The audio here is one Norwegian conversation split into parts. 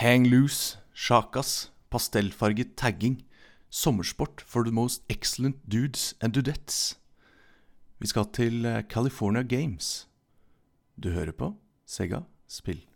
Hang loose, shakas, pastellfarget tagging. Sommersport for the most excellent dudes and dudettes. Vi skal til eh, California Games. Du hører på Sega Spill.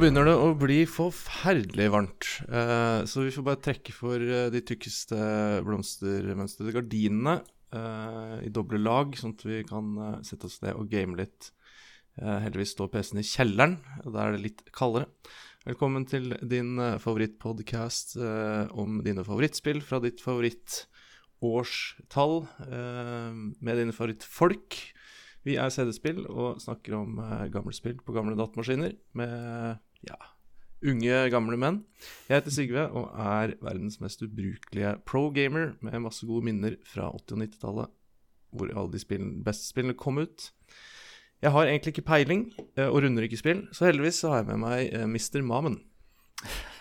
Begynner det å bli forferdelig varmt, eh, så vi får bare trekke for eh, de tykkeste blomstermønstrede gardinene eh, i doble lag, sånn at vi kan sette oss ned og game litt. Heldigvis står PC-en i kjelleren, og da er det litt kaldere. Velkommen til din favorittpodkast om dine favorittspill fra ditt favorittårstall, med dine favorittfolk. Vi er CD-spill og snakker om eh, gamle spill på gamle datamaskiner med ja, unge, gamle menn. Jeg heter Sigve og er verdens mest ubrukelige pro-gamer med masse gode minner fra 80- og 90-tallet, hvor alle de beste spillene kom ut. Jeg har egentlig ikke peiling uh, og runder ikke spill, så heldigvis så har jeg med meg uh, Mr. Mamen.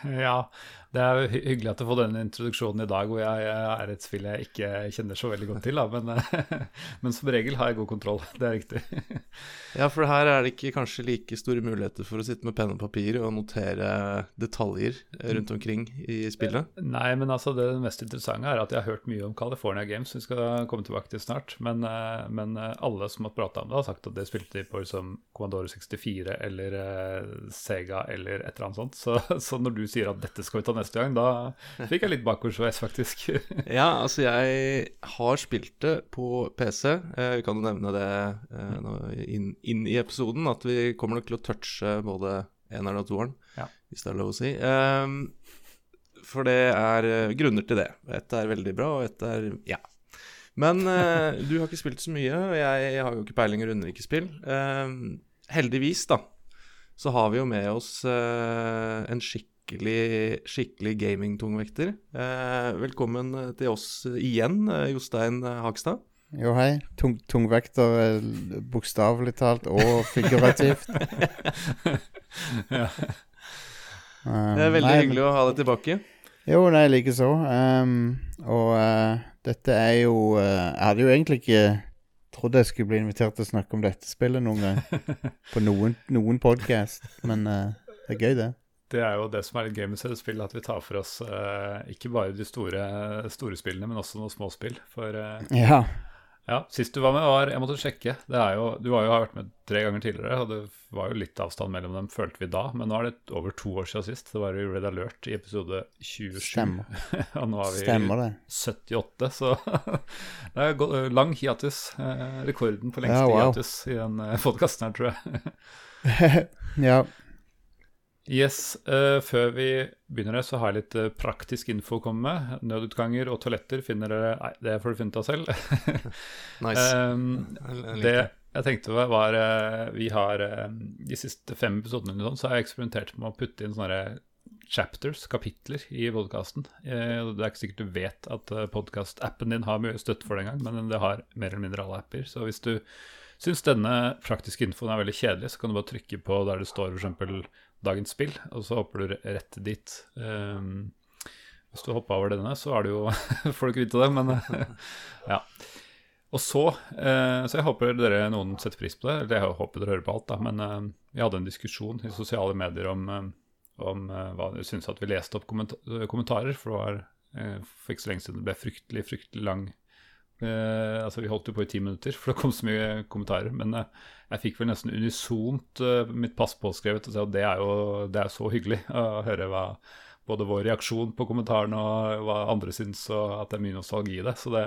Ja, det er hy hyggelig at du får denne introduksjonen i dag, hvor jeg, er et spill jeg ikke kjenner så veldig godt til. Men, men, som regel har jeg god kontroll. Det er riktig. ja, for her er det ikke kanskje like store muligheter for å sitte med penn og papir og notere detaljer rundt omkring i spillet? Nei, men altså det mest interessante er at jeg har hørt mye om California Games, vi skal komme tilbake til snart. Men, men alle som har prata om det, har sagt at det spilte de på som Commodore 64 eller Sega eller et eller annet sånt. Så, så når du sier at dette skal vi ta neste gang, da fikk jeg litt bakoversveis, faktisk. ja, altså jeg har spilt det på PC. Vi kan jo nevne det eh, inn, inn, i episoden, at vi kommer nok til å touche både eneren og toeren, ja. hvis det er lov å si. Um, for det er uh, grunner til det. Ett er veldig bra, og ett er ja. Men du har ikke spilt så mye, og jeg, har jo ikke peiling og runder ikke spill. Uh, heldigvis, da, så har vi jo med oss uh, en skikkelig, skikkelig gamingtungvekter. Uh, velkommen til oss igjen, Jostein Hagstad. Jo, hei. Tung, tungvekter bokstavelig talt og figurativt. ja. Um, det er veldig nei, hyggelig å ha deg tilbake. Jo, nei, likeså. Um, og uh, dette er jo uh, Jeg hadde jo egentlig ikke trodd jeg skulle bli invitert til å snakke om dette spillet noen gang. på noen, noen podkast. Men uh, det er gøy, det. Det er jo det som er litt gøy med spill, at vi tar for oss ikke bare de store, store, spillene, men også noen små spill. For ja. Ja, Sist du var med, var Jeg måtte sjekke. Jo, du har jo vært med tre ganger tidligere, og det var jo litt avstand mellom dem, følte vi da. Men nå er det over to år siden sist. Det var jo Red Alert i episode 27. Stemmer. og nå er vi Stemmer det. 78, så det er gått, lang hiatus. Eh, rekorden på lengste ja, wow. hiatus i den eh, podkasten her, tror jeg. ja. Yes, uh, Før vi begynner, det, så har jeg litt uh, praktisk info å komme med. Nødutganger og toaletter finner dere Nei, det får du finne ut av selv. nice. Um, det jeg tenkte var uh, Vi har de siste fem episodene sånn, så har jeg eksperimentert med å putte inn sånne chapters, kapitler, i podkasten. det er ikke sikkert du vet at podkast-appen din har mye støtte for det engang, men det har mer eller mindre alle apper. Så hvis du syns denne praktiske infoen er veldig kjedelig, så kan du bare trykke på der det står f.eks dagens spill, og så hopper du rett dit. Um, hvis du hopper over denne, så er det jo Får du ikke vite det, men ja. Og så eh, Så jeg håper dere noen setter pris på det. Eller jeg håper dere hører på alt, da. Men eh, vi hadde en diskusjon i sosiale medier om, eh, om hva dere syntes at vi leste opp kommentarer. For det var for ikke så lenge siden det ble fryktelig, fryktelig lang Eh, altså Vi holdt jo på i ti minutter, for det kom så mye kommentarer. Men eh, jeg fikk vel nesten unisont eh, mitt pass påskrevet, og det er jo det er så hyggelig å høre hva både vår reaksjon på kommentarene og hva andre syns, og at det er mye nostalgi i det. Så det,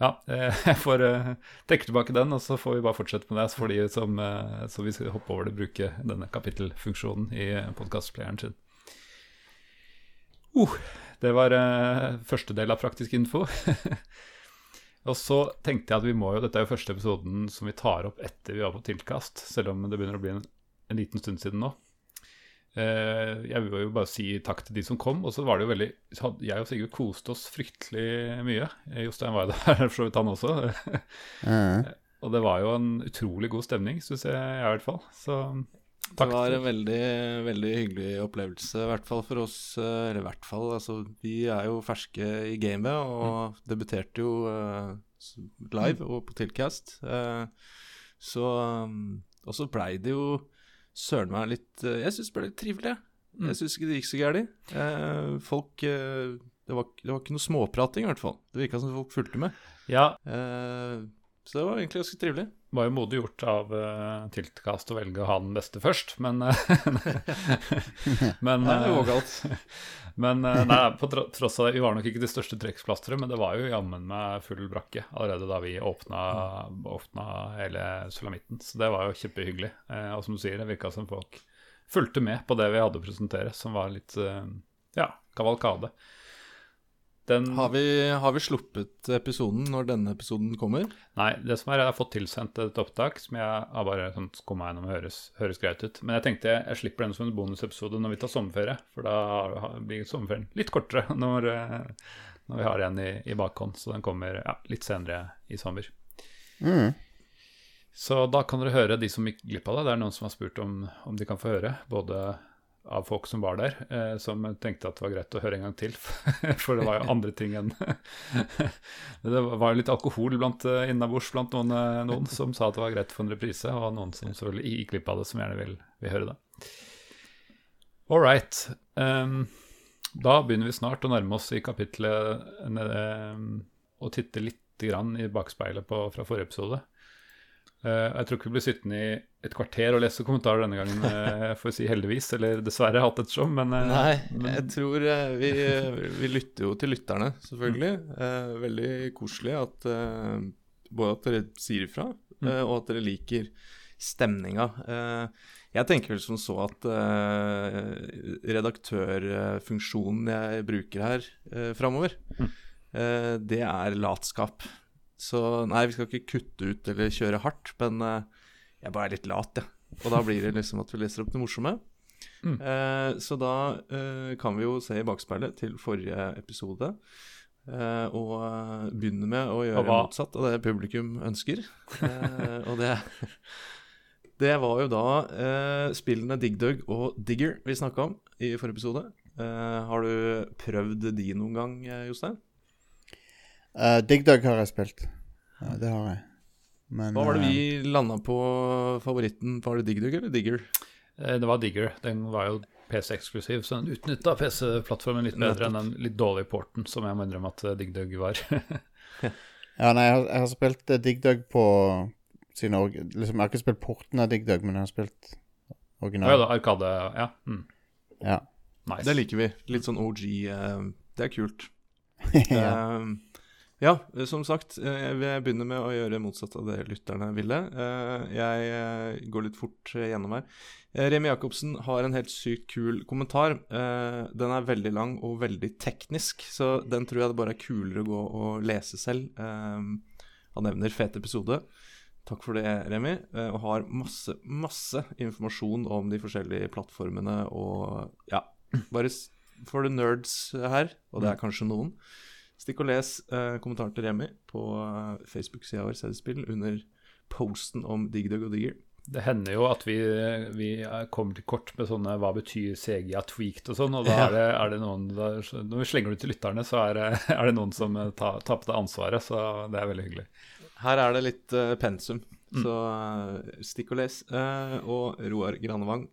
ja, jeg får uh, trekke tilbake den, og så får vi bare fortsette med det. Så får de som, uh, så vi skal hoppe over det, bruke denne kapittelfunksjonen i podkastplayeren sin. Uh, det var uh, første del av praktisk info. Og så tenkte jeg at vi må jo, dette er jo første episoden som vi tar opp etter vi var på tilkast, selv om det begynner å bli en, en liten stund siden nå. Eh, jeg vil jo bare si takk til de som kom. Og så var det jo veldig Jeg og Sigurd koste oss fryktelig mye. Jostein var jo der, for så vidt han også. mm. Og det var jo en utrolig god stemning, syns jeg i hvert fall. Så Takk. Det var en veldig, veldig hyggelig opplevelse, i hvert fall for oss. Eh, eller i hvert fall, altså vi er jo ferske i gamet og mm. debuterte jo uh, live mm. og på Tilcast. Uh, så um, Og så blei det jo søren meg litt uh, Jeg syns det ble litt trivelig. Mm. Jeg syns ikke det gikk så gærent. folk det var, det var, ikke noe småprating, i hvert fall. Det virka som folk fulgte med. Ja. Så det var egentlig ganske trivelig Det var jo modig gjort av uh, Tiltkast å velge å ha den beste først, men uh, Men, uh, men uh, nei, på tross av det, vi var nok ikke de største trekksplasteret, men det var jo jammen meg full brakke allerede da vi åpna, åpna hele sulamitten. Så det var jo kjempehyggelig. og som du sier, det virka som folk fulgte med på det vi hadde å presentere, som var litt ja, kavalkade. Den... Har, vi, har, vi, sluppet episoden når denne episoden kommer? Nei, det som er, jeg har fått tilsendt et opptak som jeg har bare sånn, kom meg gjennom høres, høres greit ut. Men jeg tenkte jeg, jeg slipper den som en bonusepisode når vi tar sommerferie. For da blir sommerferien litt kortere når, eh, når vi har en i, i bakhånd. Så den kommer ja, litt senere i sommer. Mm. Så da kan dere høre de som gikk glipp av det. Det er noen som har spurt om, om de kan få høre. Både av folk som var der, eh, som tenkte at det var greit å høre en gang til. For det var jo andre ting enn Det var jo litt alkohol blant, eh, innabords blant noen, eh, noen, som sa at det var greit for en reprise, og noen som selvfølgelig gikk glipp av det, som gjerne vil, vil høre det. All right. Um, da begynner vi snart å nærme oss i kapitlet um, og titte litt i bakspeilet på, fra forrige episode. Uh, jeg tror ikke vi blir sittende i et kvarter og lese kommentarer denne gangen, får for å si heldigvis, eller dessverre, alt ettersom, men uh, Nei, jeg tror vi, vi, lytter jo til lytterne, selvfølgelig. Mm. veldig koselig at både at dere sier ifra, mm. og at dere liker stemninga. jeg tenker vel som så at redaktørfunksjonen jeg bruker her framover, mm. det er latskap. Så nei, vi skal ikke kutte ut eller kjøre hardt, men uh, jeg bare er litt lat, jeg. Ja. Og da blir det liksom at vi leser opp det morsomme. Mm. Uh, så da uh, kan vi jo se i bakspeilet til forrige episode. og begynne med å gjøre motsatt av det publikum ønsker. og det, det var jo da spillene Dig Dug og Digger vi snakka om i forrige episode. har du prøvd de noen gang, Jostein? Uh, Dig Dug har jeg spilt. Ja, det har jeg. Men, Hva var det vi uh, landa på favoritten? Var det Dig Dug eller Digger? Eh, det var Digger. Den var jo PC-eksklusiv, så den utnytta PC-plattformen litt bedre enn den litt dårlige porten, som jeg må innrømme at Dig Dug var. ja, nei, jeg har, jeg har spilt Dig Dug på sine liksom, Jeg har ikke spilt porten av Dig Dug, men jeg har spilt originalen. Ja, da, Arkade, ja. Mm. ja. Nice. Det liker vi. Litt sånn OG. Uh, det er kult. ja. Um, ja, som sagt, eh, jeg vil begynne med å gjøre motsatt av det lytterne ville. Eh, jeg eh, går litt fort gjennom her. Remi Jacobsen har en helt sykt kul kommentar. Den er veldig lang og veldig teknisk, så den tror jeg det bare er kulere å gå og lese selv. Han nevner fet episode. Takk for det, Remi. Og har masse, masse informasjon om de forskjellige plattformene og ja, bare for the nerds her, og det er mm. kanskje noen. Stikk og les eh, kommentaren til Remi på uh, Facebook-sida vår CD-spill under posten om Digdug og Digger. Det hender jo at vi, vi kommer til kort med sånne 'hva betyr CGA tweaked' og sånn, og da er det, er det noen da, Når vi slenger det til lytterne, så er det, er det noen som eh, tar, tar, på det ansvaret, så det er veldig hyggelig. Her er det litt uh, pensum. Mm. Så uh, stikk og les. Uh, og Roar Granevang,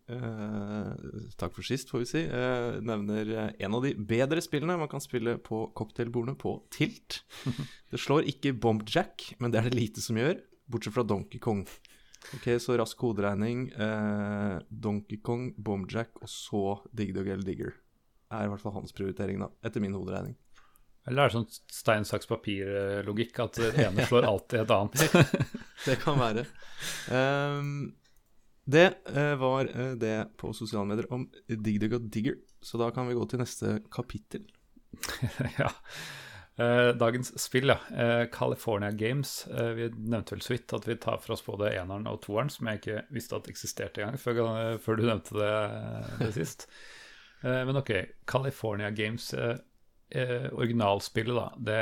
takk for sist, får vi si, nevner en av de bedre spillene man kan spille på cocktailbordene på Tilt. det slår ikke Bomb Jack, men det er det lite som gjør, bortsett fra Donkey Kong. Ok, Så rask hoderegning. Donkey Kong, Bomb Jack og så Dig Dog Digger. Er i hvert fall hans prioritering, da, etter min hoderegning. Eller er det sånn stein, saks, papir-logikk, at det ene slår alltid et annet? det kan være. Um, det uh, var uh, det på sosiale medier om Digdig og Digger, så da kan vi gå til neste kapittel. ja. Uh, dagens spill, ja. California Games. vi nevnte vel så vidt at vi tar for oss både eneren og toeren, som jeg ikke visste at eksisterte engang før, før du nevnte det, det sist. men ok, California Games eh, originalspillet, da, det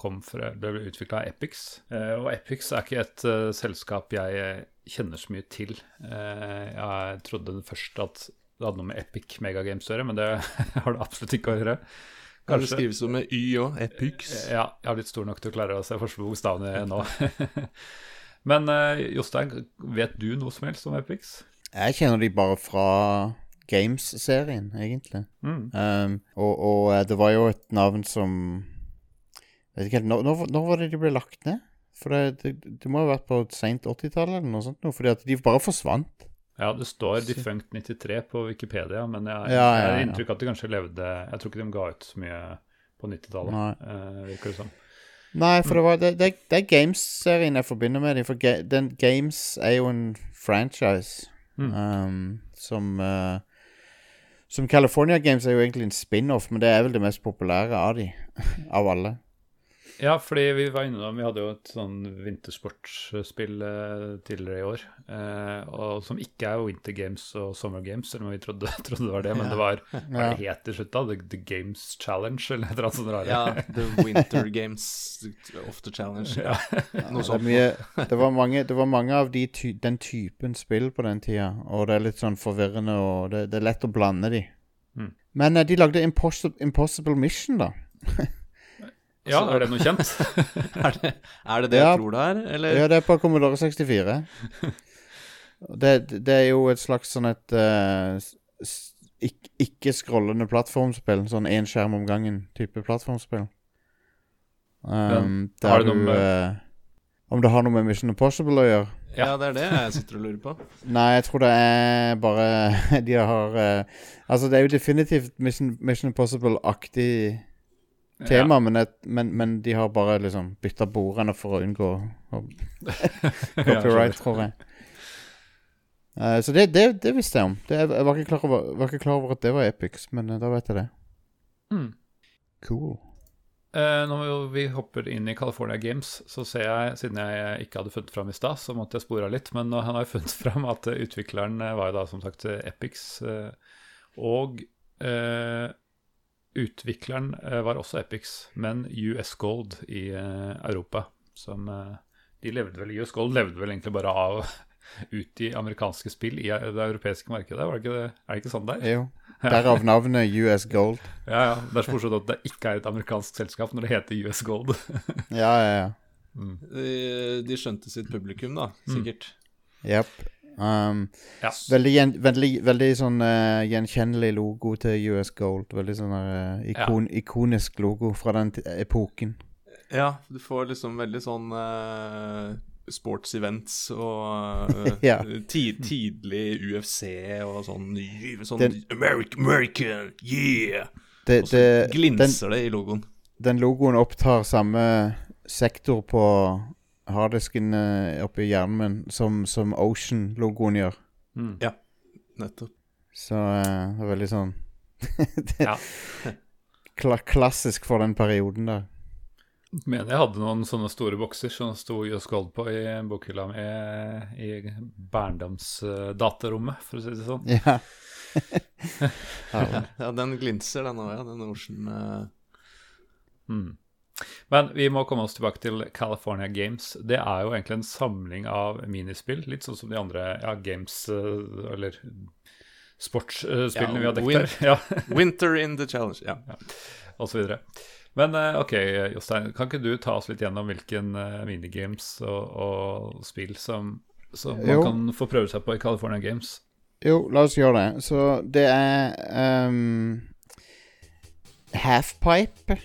kom fra, ble utvikla av Epix. Eh, og Epix er ikke et uh, selskap jeg kjenner så mye til. Eh, jeg trodde først at det hadde noe med Epic Megagames å gjøre, men det har det absolutt ikke å gjøre. Kanskje det skrives jo med Y òg. Epix. Ja, jeg har blitt stor nok til å klare å se forskjell på bokstavene nå. men Jostein, vet du noe som helst om Epix? Jeg kjenner de bare fra Games-serien, egentlig. Mm. Um, og, og, eh, det var jo et navn som Vet ikke helt, Når, når, når var det de ble lagt ned? For det, det, det må ha vært på seint 80-tallet eller noe sånt. Fordi at de bare forsvant. Ja, det står Defunct 93 på Wikipedia, men jeg, ja, ja, ja, jeg har inntrykk av at de kanskje levde Jeg tror ikke de ga ut så mye på 90-tallet, uh, virker det som. Nei, for det, var, det, det, det er Games-serien jeg forbinder med dem. For ga, den Games er jo en franchise mm. um, som uh, Som California Games er jo egentlig en spin-off, men det er vel det mest populære av de, av alle. Ja, fordi vi var innom Vi hadde jo et sånn vintersportsspill eh, tidligere i år. Eh, og som ikke er Winter Games og Summer Games, selv om vi trodde, trodde det var det. Men ja. det var hva det het til slutt, da? The, the, Games Challenge, eller et eller annet sånt rare. Ja, The Winter Games of the Challenge. Ja. Noe sånt. Det, mye, det, var mange, det var mange av de ty den typen spill på den tida, og det er litt sånn forvirrende, og det, det er lett å blande de. Mm. Men uh, de lagde Impossible, Impossible Mission, da. Ja, er det noe kjent? er, det, er, det, det jeg tror det er, eller? Ja, det er på Commodore 64. det, det, er jo et slags sånn et uh, ikke-scrollende plattformspill. Sånn én skjerm om gangen-type plattformspill. Um, der du uh, Om det har noe med Mission Impossible å gjøre? Ja, det er det jeg sitter og lurer på. Nei, jeg tror det er bare De har uh, Altså, det er jo definitivt Mission, Mission Impossible-aktig tema, ja. men, et, men, men, de har bare liksom bytta bordene for å unngå copyright, tror jeg. Uh, så det, det, det, visste jeg om. Det, jeg var ikke, over, var ikke, klar over, at det var Epics, men uh, da vet jeg det. Mm. Cool. Uh, når vi hopper inn i California Games, så ser jeg, siden jeg ikke hadde funnet fram i stad, så måtte jeg spore av litt. Men han har jo funnet fram at utvikleren var jo da som sagt Epics. og Utvikleren eh, var også Epics, men US Gold i eh, Europa. Som eh, de levde vel, US Gold levde vel egentlig bare av ut i amerikanske spill i det europeiske markedet. Var det ikke, er det ikke sånn der? Jo. Derav navnet US Gold. ja, ja. Det er så morsomt at det ikke er et amerikansk selskap når det heter US Gold. ja, ja, ja. Mm. De, de, skjønte sitt publikum, da, mm. sikkert. Mm. Jepp. Um, ja. veldig, gjen, veldig, veldig, sånn uh, gjenkjennelig logo til US Gold. Veldig sånn uh, ikon, ja. ikonisk logo fra den epoken. Ja, du får liksom veldig sånn uh, sports events og ja. tid, tidlig UFC og sånn, sånn den, American, American, yeah! Det, og så glinser den, det i logoen. Den logoen opptar samme sektor på harddisken uh, oppi hjernen min, som, som Ocean-logoen gjør. Mm. Ja, nettopp. Så uh, det er veldig sånn ja. kla Klassisk for den perioden der. Mener jeg hadde noen sånne store bokser som sto og Gold på i bokhylla mi i barndomsdatarommet, for å si det sånn. Ja. ja, den glinser, den òg, ja. Den Ocean uh... mm. Men vi må komme oss tilbake til California Games. Det er jo egentlig en samling av minispill, litt sånn som de andre ja, games eh, Eller sportsspillene ja, vi har dekket her. Ja. Winter in the challenge, ja. ja. Og så videre. Men eh, ok, Jostein, kan ikke du ta oss litt gjennom hvilken minigames og, og, spill som, som man kan få prøve seg på i California Games? Jo, la oss gjøre det. Så det er um, Halfpipe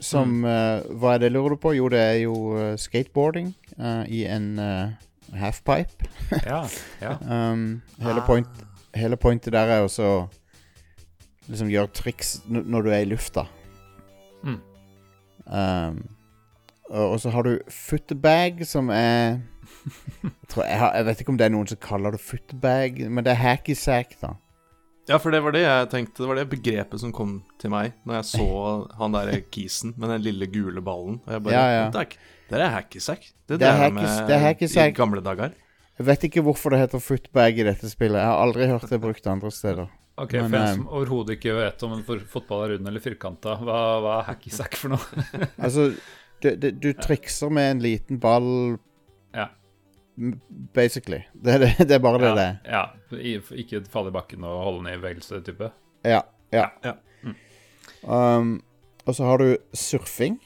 som uh, Hva er det, lurer du på? Jo, det er jo uh, skateboarding uh, i en halfpipe. ja, ja. Um, hele, ah. point, hele pointet der er også liksom gjøre triks når du er i lufta. Mm. Um, og, og, så har du footbag, som er jeg, jeg, har, jeg, vet ikke om det er noen som kaller det footbag, men det er hacky sack, da. Ja, for det var det jeg tenkte. Det var det begrepet som kom til meg når jeg så han der kisen med den lille gule ballen. Og jeg bare ja, ja. Det, er, det er hackysack. Det, det er med i gamle dager. Jeg vet ikke hvorfor det heter footbag i dette spillet. Jeg har aldri hørt det brukt andre steder. Ok, Men, For en som overhodet ikke vet om en fotball er rund eller firkanta, hva, hva er hackysack for noe? altså, du, du, du, trikser med en liten ball. Basically. Det, det, det er bare det ja, det er. Ja. Ikke falle i bakken og holde ned i bevegelse-type. Ja. ja. ja. Mm. Um, og så har du surfing.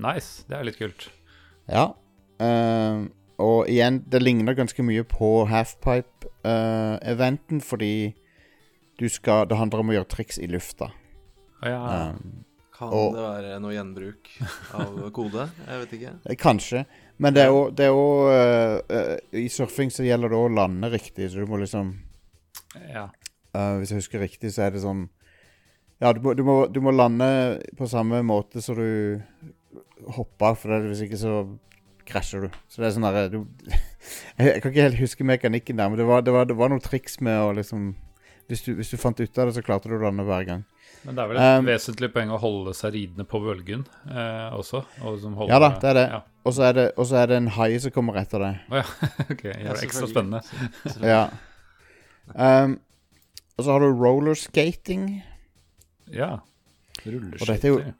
Nice. Det er litt kult. Ja. Um, og igjen, det ligner ganske mye på halfpipe-eventen, uh, fordi du skal Det handler om å gjøre triks i lufta. Ja. Um, kan og, det være noe gjenbruk av kode? Jeg vet ikke. Kanskje. Men det er jo, uh, I surfing så gjelder det å lande riktig, så du må liksom Ja. Uh, hvis jeg husker riktig, så er det sånn Ja, du må, du må, du må lande på samme måte som du hopper, for det, hvis ikke så krasjer du. Så det er sånn derre jeg, kan ikke helt huske mekanikken der, men det var, det var, det var noen triks med å liksom hvis du, hvis du, fant ut av det, så klarte du å lande hver gang. Men det er vel et um, vesentlig poeng å holde seg ridende på bølgen eh, også? Liksom ja da, det er det. Ja. Og så er, er, det en hai som kommer etter deg. Oh, ja. ok, Gjør det ekstra spennende. ja. Um, og så har du rollerskating. Ja. Rulleskøyter.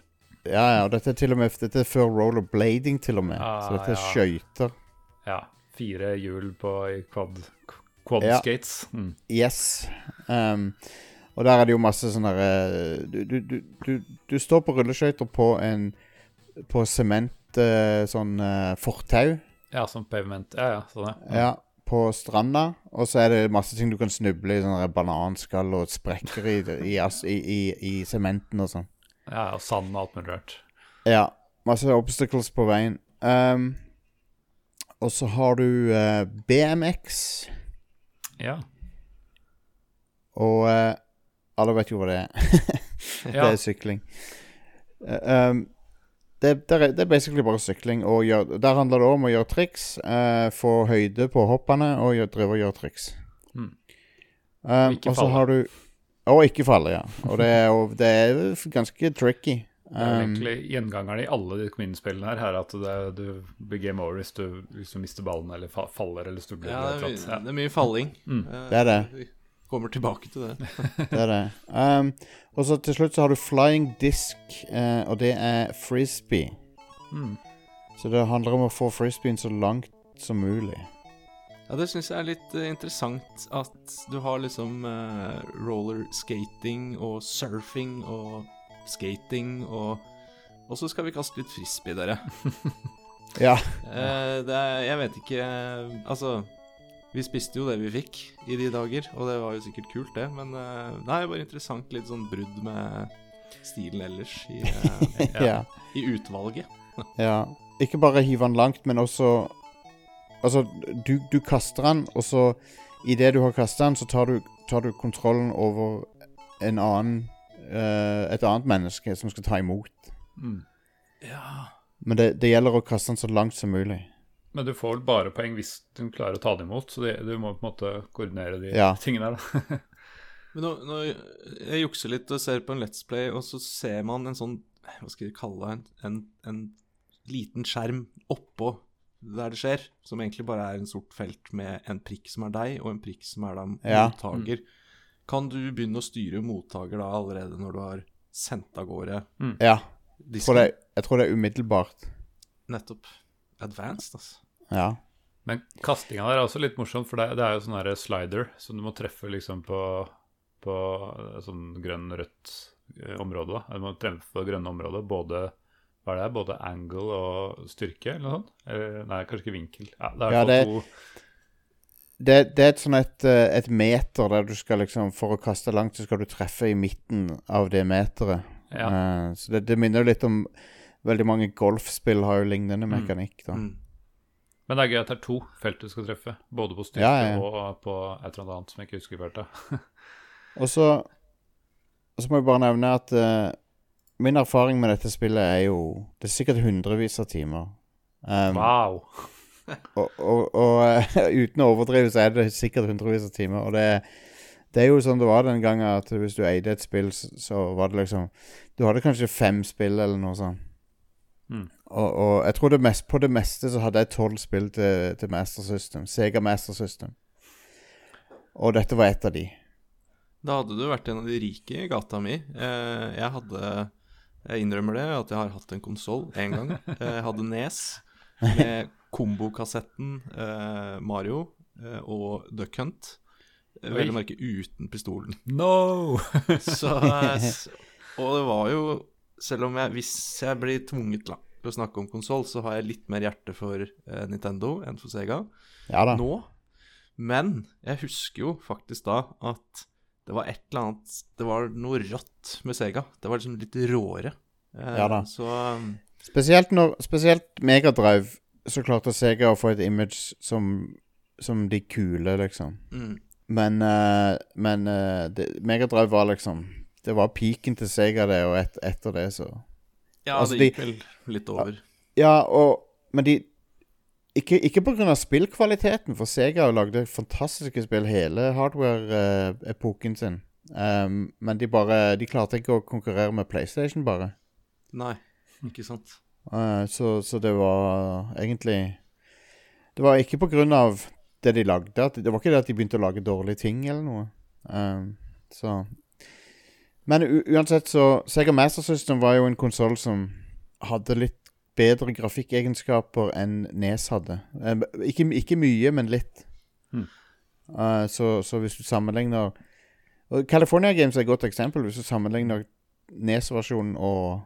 Ja, ja, og dette er til og med Dette er før rollerblading, til og med. Ah, så dette er ja. skøyter. Ja. Fire hjul på quad Quadskates. Ja. Mm. Yes. Um, og der er det jo masse sånn derre eh, du, du, du, du, står på rulleskøyter på en På sement uh, sånn uh, fortau. Ja, sånn pavement. Ja, ja. Sånn, ja. ja. På stranda. Og så er det masse ting du kan snuble i. Sånn bananskall og sprekker i, i, i, i, i sementen og sånn. Ja, og sand og alt mulig rart. Ja. Masse obstacles på veien. Um, og så har du uh, BMX. Ja. Og uh, alle vet jo hva det er. det er sykling. Uh, um, det, det, er, det, er, basically bare sykling. Og gjør, der handler det om å gjøre triks, uh, få høyde på hoppene og gjør, drive og gjøre triks. Mm. Um, og så har du Og ikke falle, ja. Og det er, og det er ganske tricky. Det er um, egentlig gjengangeren i alle de Queen-spillene her, her at det, du blir game over hvis du, hvis du, mister ballen eller fa faller eller stubler. Ja, det er, mye, ja. det er mye falling. Mm. Uh, det er det. Kommer tilbake til det. det er det. Um, og så til slutt så har du flying disc, uh, og det er frisbee. Mm. Så det handler om å få frisbeen så langt som mulig. Ja, det syns jeg er litt uh, interessant at du har liksom roller skating og surfing og skating og Og så skal vi kaste litt frisbee, dere. ja. Eh, er, jeg vet ikke Altså, vi spiste jo det vi fikk i de dager, og det var jo sikkert kult, det. Men eh, det er jo bare interessant litt sånn brudd med stilen ellers i, eh, ja, i utvalget. ja. Ikke bare hive den langt, men også Altså, du, du kaster den, og så idet du har kasta den, så tar du, tar du kontrollen over en annen uh, et annet menneske som skal ta imot. Mm. Ja. Men det, det, gjelder å kaste den så langt som mulig. Men du får bare poeng hvis du klarer å ta det imot, så du må på en måte koordinere de ja. tingene der. Men nå, nå, Jeg jukser litt og ser på en Let's Play, og så ser man en sånn Hva skal vi kalle det? En, en, en liten skjerm oppå der det skjer, som egentlig bare er en sort felt med en prikk som er deg, og en prikk som er da mottaker. Mm kan du begynne å styre mottaker da allerede når du har sendt av gårde mm. Ja. Jeg tror, det, jeg tror, det, er umiddelbart. Nettopp. Advanced, altså. Ja. Men kastinga der er også litt morsom, for det, det er jo sånn slider som du må treffe liksom på, på sånn grønn-rødt eh, område. da. Du må treffe på det grønne området, både hva er det, både angle og styrke, eller noe sånt? Eller, nei, kanskje ikke vinkel. Ja, det er ja, det, to det, det, er et sånn et, eh, et, meter der du skal liksom For å kaste langt, så skal du treffe i midten av det meteret. Ja. Uh, så det, det, minner litt om Veldig mange golfspill har jo lignende mm. mekanikk. da mm. Men det er gøy at det er to felt du skal treffe. Både på styrke ja, ja. og på et eller annet som jeg ikke husker feltet. og så Og så må jeg bare nevne at uh, min erfaring med dette spillet er jo Det er sikkert hundrevis av timer. Um, wow og, og, og uten å overdrive, så er det sikkert hundrevis av timer. Og det, det, er jo sånn det var den gangen at hvis du eide et spill, så, så var det liksom Du hadde kanskje fem spill, eller noe sånt. Og, og, jeg tror det mest, på det meste så hadde jeg tolv spill til, til, Master System. Sega Master System. Og dette var et av de. Da hadde du vært en av de rike i gata mi. Eh, jeg hadde Jeg innrømmer det, at jeg har hatt en konsoll én gang. Jeg hadde Nes med kombokassetten uh, Mario og Duck Hunt. Vel å merke uten pistolen. No! så, og det var jo Selv om jeg, hvis jeg blir tvunget til å snakke om konsoll, så har jeg litt mer hjerte for eh, Nintendo enn for Sega ja nå. Men jeg husker jo faktisk da at det var et eller annet Det var noe rått med Sega. Det var liksom litt råere. Eh, ja da. Så um, Spesielt når Spesielt Megadrive så klarte Sega å få et image som, som de kule, liksom. Mm. Men, uh, men uh, Megadrive var liksom Det var peaken til Sega, det, og et, etter det, så Ja, altså, det gikk de, vel litt over. Ja, og Men de Ikke, ikke pga. spillkvaliteten, for Sega lagde fantastiske spill hele hardware-epoken uh, sin. Um, men de bare De klarte ikke å konkurrere med PlayStation, bare. Nei, ikke sant. så, så det var egentlig Det var ikke av det de lagde. det var ikke det at de begynte å lage dårlige ting eller noe. Um, så Men uansett, så Sega Master System var jo en konsoll som hadde litt bedre grafikkegenskaper enn Nes hadde. Um, ikke, ikke, mye, men litt. Hmm. Uh, så, så, hvis du sammenligner og California Games er et godt eksempel. Hvis du sammenligner Nes-versjonen og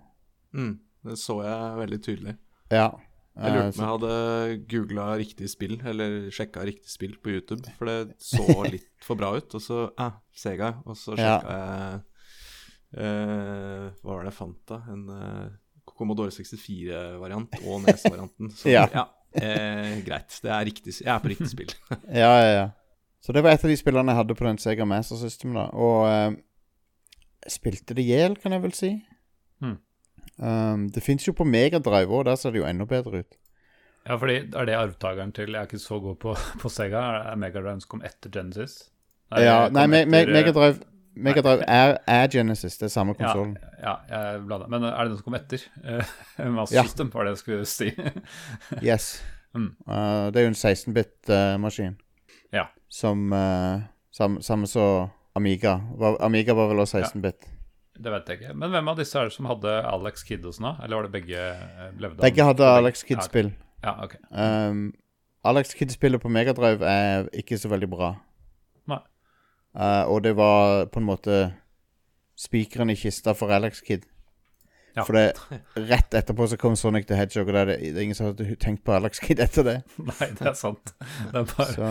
mm, Det så jeg veldig tydelig. Ja jeg lurte på om jeg hadde googla riktig spill, eller sjekka riktig spill på YouTube. For det så litt for bra ut. Og så eh, Sega. Og så sjekka ja. jeg eh, Hva var det jeg fant, da? En eh, Commodore 64-variant og Nes-varianten. Så ja, ja eh, greit. Det er riktig, jeg er på riktig spill. ja, ja, ja. Så det var et av de spillene jeg hadde på den Sega Master System. da Og eh, spilte det i hjel, kan jeg vel si. Hmm. Um, det fins jo på Megadrive òg, der ser det jo enda bedre ut. Ja, fordi Er det arvtakeren til Jeg er ikke så god på, på Sega. Er Megadrive som kom etter Genesis? Nei, ja, nei, me, me, Megadrive, Megadrive er, er, Genesis. Det er samme konsollen. Ja, ja, jeg blanda. Men er det den som kom etter? Master ja. System, var det jeg skulle si. yes. Mm. Uh, det er jo en 16-bit-maskin. Uh, ja. Som uh, Samme som Amiga. Amiga var vel også 16-bit. Ja. Det vet jeg ikke. Men hvem av disse er det som hadde Alex Kidd og sånn? Eller var det begge eh, levde Begge hadde Alex Kidd-spill. Ja, ok. Um, Alex Kidd-spillet på Megadrive er ikke så veldig bra. Nei. Uh, og det var på en måte spikeren i kista for Alex Kidd. Ja. For det, rett etterpå så kom Sonic the Hedgehog, og det er, det, det er ingen som hadde tenkt på Alex Kid etter det. Nei, det er sant. Det er bare så.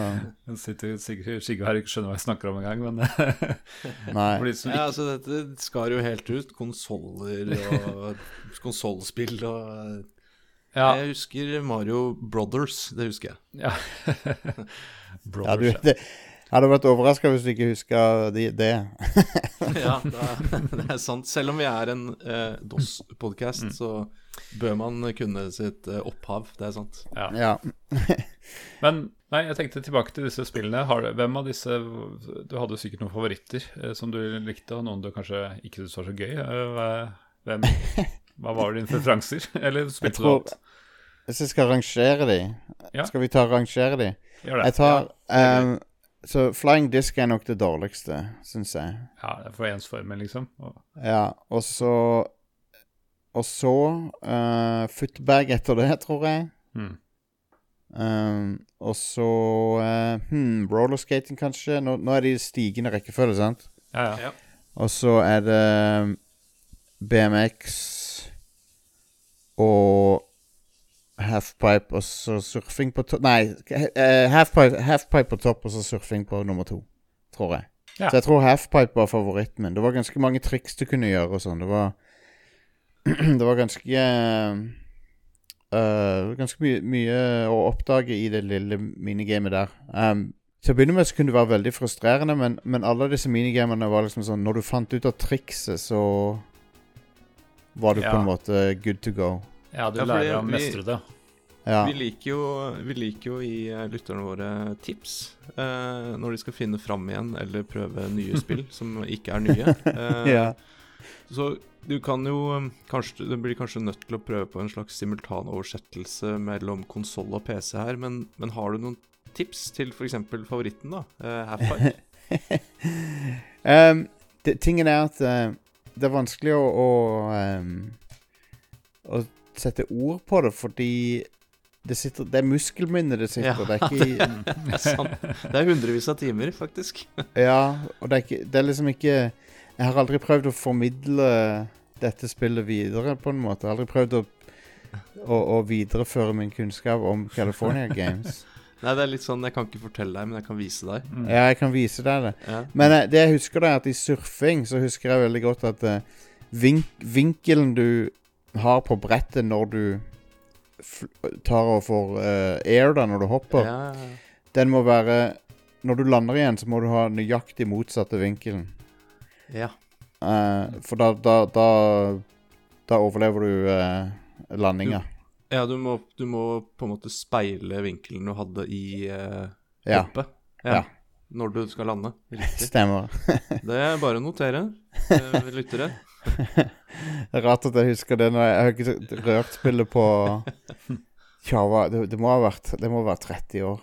sitter Sigurd her ikke skjønner hva jeg snakker om engang, men Nei. Ja, altså dette skar jo helt ut. Konsoller og konsollspill og ja. Jeg husker Mario Brothers, det husker jeg. Ja. Brothers, ja, du, det, jeg hadde vært overraska hvis du ikke huska de, det. ja, det er, det er, sant. Selv om vi er en eh, DOS-podkast, mm. så bør man kunne sitt eh, opphav. Det er sant. Ja. ja. Men nei, jeg tenkte tilbake til disse spillene. Har, hvem av disse Du hadde sikkert noen favoritter eh, som du likte, og noen du kanskje ikke syntes var så gøy. Eh, hvem, hva var dine preferanser? Eller spilte du alt? Hvis jeg skal rangere de ja. Skal vi ta og rangere de? Gjør det. Jeg tar um, så Flying Disc er nok det dårligste, syns jeg. Ja, det er for ensformen, liksom. Og... Ja, og så Og så uh, Footbag etter det, tror jeg. Hmm. Um, og så uh, hmm, rollerskating, kanskje. Nå, nå, er de stigende rekkefølge, sant? Ja, ja. ja. Og så er det BMX og halfpipe og så surfing på topp Nei, uh, halfpipe, halfpipe på topp og så surfing på nummer to, tror jeg. Ja. Så jeg tror halfpipe var favoritten min. Det var ganske mange triks du kunne gjøre og sånn. Det var Det var ganske uh, Ganske mye, mye, å oppdage i det lille minigamet der. Um, til å begynne med så kunne det være veldig frustrerende, men, men alle disse minigamene var liksom sånn Når du fant ut av trikset, så var du ja. på en måte good to go. Ja, du ja, lærer å mestre det. Ja. Vi, liker jo, vi liker jo gi eh, lytterne våre tips eh, når de skal finne fram igjen eller prøve nye spill som ikke er nye. Eh, ja. Så du kan jo eh, kanskje, Du blir kanskje nødt til å prøve på en slags simultanoversettelse mellom konsoll og PC her, men, men, har du noen tips til f.eks. favoritten, da? Eh, Half-Pipe? um, tingen er at uh, det er vanskelig å, å, um, å sette ord på det, fordi det, sitter, det er muskelminnet det sitter. Ja, det er ikke det, er sant. Det er hundrevis av timer, faktisk. ja, og det er, ikke, det er liksom ikke Jeg har aldri prøvd å formidle dette spillet videre, på en måte. Jeg har aldri prøvd å, å, å videreføre min kunnskap om California Games. Nei, det er litt sånn Jeg kan ikke fortelle deg, men jeg kan vise deg. Mm. Ja, jeg kan vise deg det. Ja. Men uh, det jeg husker, da, er at i surfing så husker jeg veldig godt at uh, vink vinkelen du har på brettet når du tar og får uh, air da når du hopper, ja. den må være Når du lander igjen, så må du ha nøyaktig motsatte vinkelen. Ja. for da, da, da, da overlever du landinga. Ja, du må, du må, på en måte speile vinkelen du hadde i uh, hoppet. Ja. ja. Når du skal lande. Riktig. Stemmer. det er bare å notere, uh, lyttere. rart at jeg husker det. Når jeg, har ikke rørt spillet på ja, Det, det, må ha vært, det må ha vært 30 år.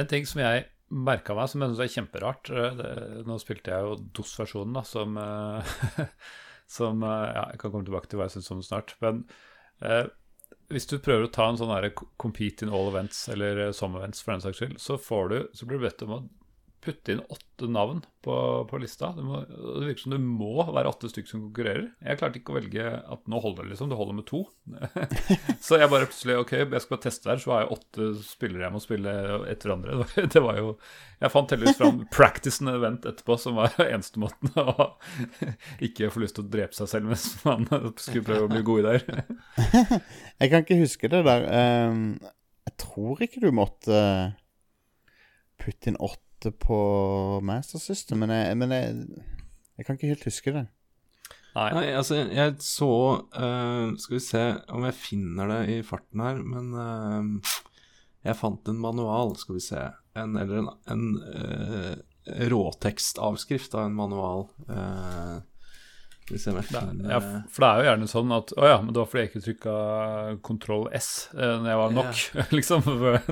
En ting som jeg merka meg, som jeg syns er kjemperart eh, det, Nå spilte jeg jo DOS-versjonen, da, som, som Ja, jeg kan komme tilbake til hva jeg syns om snart. Men hvis du prøver å ta en sånn her compete in all events, eller eh, some events for den saks skyld, så, får du, så blir du bedt om å putte inn åtte navn på, på lista. Det, må, det, virker som det må være åtte stykker som konkurrerer. Jeg klarte ikke å velge at nå holder det, liksom. Det holder med to. så jeg bare plutselig Ok, jeg skal bare teste der, så har jeg åtte spillere jeg må spille etter hverandre. Det var jo Jeg fant heldigvis fram practice and event etterpå, som var eneste måten å ikke få lyst til å drepe seg selv mens man skulle prøve å bli god i det jeg kan ikke huske det der. Um, jeg tror ikke du måtte putte inn åtte åtte på Master System, men, jeg, men jeg, jeg, kan ikke helt huske det. Nei, Nei altså, jeg så uh, Skal vi se om jeg finner det i farten her, men uh, jeg fant en manual, skal vi se. En, eller en, en uh, råtekstavskrift av en manual. Uh, ja, for det er jo gjerne sånn at Å ja, men det var fordi jeg ikke trykka kontroll S eh, når jeg var nok, ja. liksom.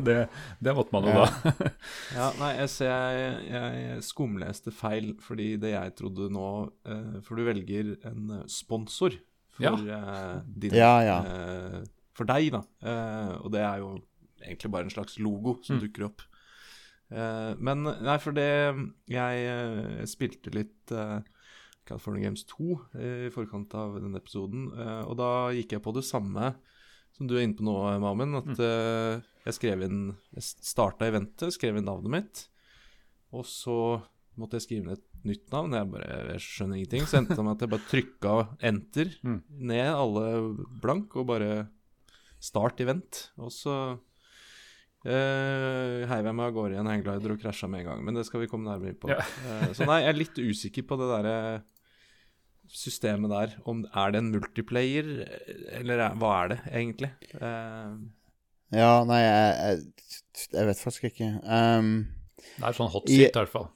Det, det, måtte man jo ja. da. ja, nei, jeg ser jeg, jeg, skumleste feil fordi det jeg trodde nå eh, For du velger en sponsor for eh, din uh, For deg, da. og det er jo egentlig bare en slags logo som mm. dukker opp. men nei, for det Jeg spilte litt California Games 2 eh, i forkant av denne episoden. Eh, og da gikk jeg på det samme som du er inne på nå, Mamen. At mm. Eh, jeg skrev inn Jeg starta eventet, skrev inn navnet mitt. Og så måtte jeg skrive inn et nytt navn. Jeg bare jeg skjønner ingenting. Så endte det med at jeg bare trykka enter mm. ned alle blank, og bare start event. Og så Uh, heiv jeg meg av gårde i en hangglider og krasja med en gang. Men det skal vi komme nærmere på. Ja. uh, så nei, jeg er litt usikker på det derre systemet der. Om Er det en multiplayer, eller er, hva er det egentlig? Uh, ja, nei, jeg, jeg, jeg, vet faktisk ikke. Um, det er sånn hot seat, i, hvert fall.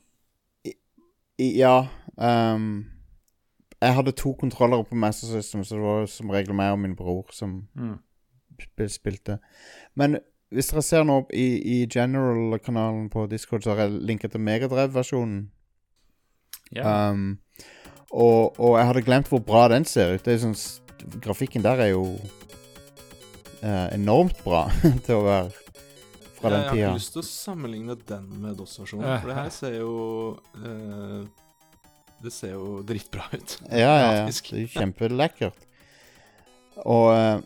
ja. Um, jeg hadde to kontrollere på Master System, så det var som regel meg og min bror som mm. spilte. Men hvis dere ser nå i, i General-kanalen på Discord, så har jeg linket til Megadrev-versjonen. Yeah. Um, og, og, jeg hadde glemt hvor bra den ser ut. Det er sånn, grafikken der er jo uh, enormt bra til å være fra den tida. Jeg har lyst til å sammenligne den med DOS-versjonen, for det her ser jo uh, Det ser jo dritbra ut. Ja, ja, ja. Det er kjempelekkert. Og uh,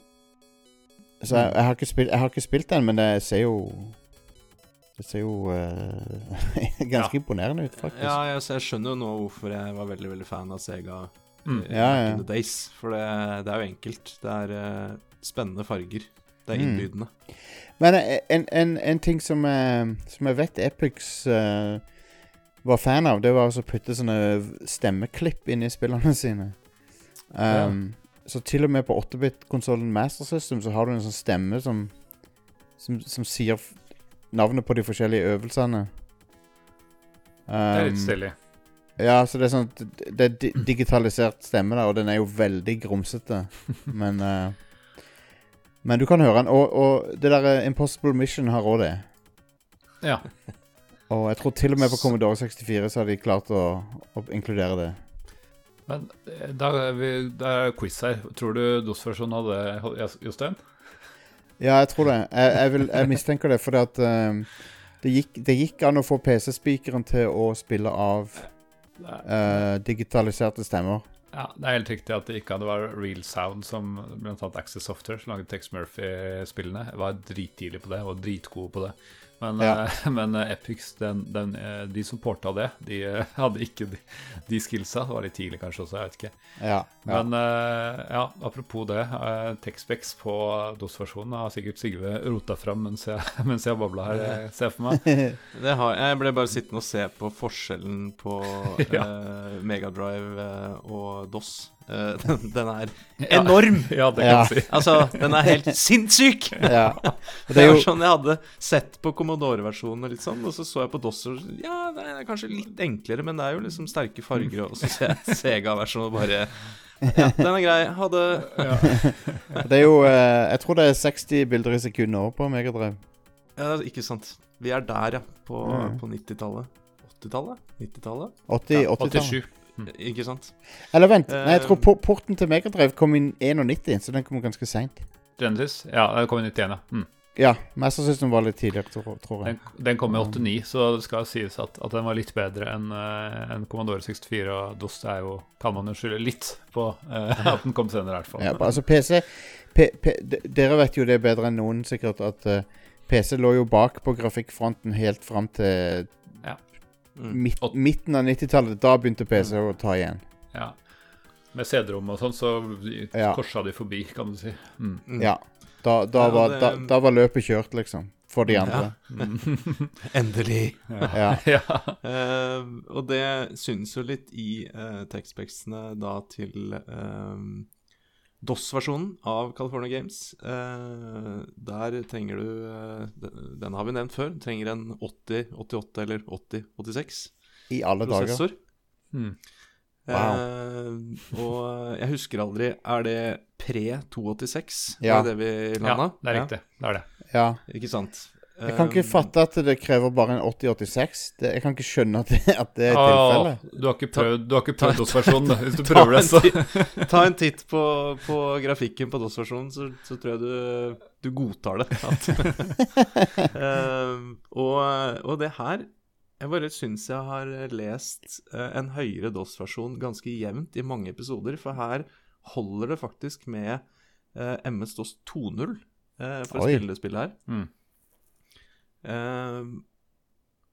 så jeg, jeg, har spilt, jeg, har ikke spilt, den, men det ser jo det ser jo uh, ganske ja. imponerende ut, faktisk. Ja, jeg, jeg, skjønner jo nå hvorfor jeg var veldig veldig fan av Sega mm. ja, ja. in the days. For det, det, er jo enkelt. Det er uh, spennende farger. Det er mm. innbydende. Mm. Men en, en, en, ting som, uh, som jeg vet Epix var fan av, det var å putte sånne stemmeklipp inn i spillene sine. Um, så til og med på 8-bit-konsollen Master System så har du en sånn stemme som, som, som sier navnet på de forskjellige øvelsene. Um, det er litt um, stilig. Ja, så det er sånn Det er di digitalisert stemme, da, og den er jo veldig grumsete. men uh, Men du kan høre den. Og, og det der Impossible Mission har òg det. Ja. Og jeg tror til og med på Commodore 64 så har de klart å, å inkludere det. Men eh, da er, vi, det er quiz her. Tror du DOS-versjonen hadde Jostein? Ja, jeg tror det. Jeg, jeg, vil, jeg mistenker det fordi at um, det, gikk, det gikk an å få PC-spikeren til å spille av uh, digitaliserte stemmer. Ja, Det er helt riktig at det ikke hadde vært Real Sound, som bl.a. Access Software, som laget Tex Murphy-spillene, var drittidlig på det og dritgode på det. Men, ja. uh, men Epix, den, den, uh, de som porta det, de hadde ikke de, de, skillsa. Det var litt tidlig kanskje også, jeg vet ikke. Ja, ja. Men ja, apropos det. Texpex på DOS-versjonen har sikkert Sigve rota fram mens jeg, mens jeg babla her, ser for meg. det har, jeg ble bare sittende og se på forskjellen på ja. Megadrive og DOS. Uh, den, den, er enorm! Ja, det kan ja. si. altså, den er helt sinnssyk! Ja. Det, er jo sånn jeg hadde sett på Commodore-versjonen, og, sånn, og så så jeg på DOS og Ja, det er kanskje litt enklere, men det er jo liksom sterke farger, og så ser jeg Sega-versjonen og bare ja, den er grei. Hadde ja. Det er jo uh, Jeg tror det er 60 bilder i sekundet òg på Megadrive. Ja, ikke sant. Vi er der, ja. På, mm. på 90-tallet. 80-tallet? 90-tallet? 80, 80 87. Mm. Ikke sant? Eller vent, nei, jeg tror eh, porten til Megadrive kom inn 91, så den kom ganske seint. Genesis? Ja, den kom i 91, ja. Mm. Ja, Master System var litt tidligere, tror, tror jeg. Den, den, kom i 89, så det skal sies at, at den var litt bedre enn uh, en Commodore 64. Og DOS er jo, kan man jo skylde litt på uh, at den kom senere, i hvert fall. Ja, altså PC P, P, Dere vet jo det bedre enn noen, sikkert, at uh, PC lå jo bak på grafikkfronten helt fram til Mm. Midt, midten av 90-tallet. Da begynte PC mm. å ta igjen. Ja. Med CD-rom og sånn, så ja. korsa de forbi, kan du si. Mm. mm. Ja. Da, da, ja, var, det... da, da, var, løpet kjørt, liksom. For de andre. Endelig. Ja. ja. uh, og det synes jo litt i uh, tekstspeksene da til uh, DOS-versjonen av California Games. Eh, der trenger du eh, Den har vi nevnt før. Trenger en 80, 88 eller 80, 86 I alle prosessor. dager. Hmm. Wow. Eh, og jeg husker aldri Er det pre 286? Ja. Er det vi landa? Ja, det er riktig. Det er det. Ja. Ikke sant? Jeg kan ikke fatte at det krever bare en 8086. Det, jeg kan ikke skjønne at det, at det er tilfellet. Du har ikke prøvd, du prøvd DOS-versjonen, hvis du prøver det, så Ta en titt på, på grafikken på DOS-versjonen, så, så, tror jeg du, du godtar det. uh, og, og, det her Jeg bare syns jeg har lest uh, en høyere DOS-versjon ganske jevnt i mange episoder, for her holder det faktisk med uh, MS DOS 2.0 for å spille det spillet her. Mm. Uh,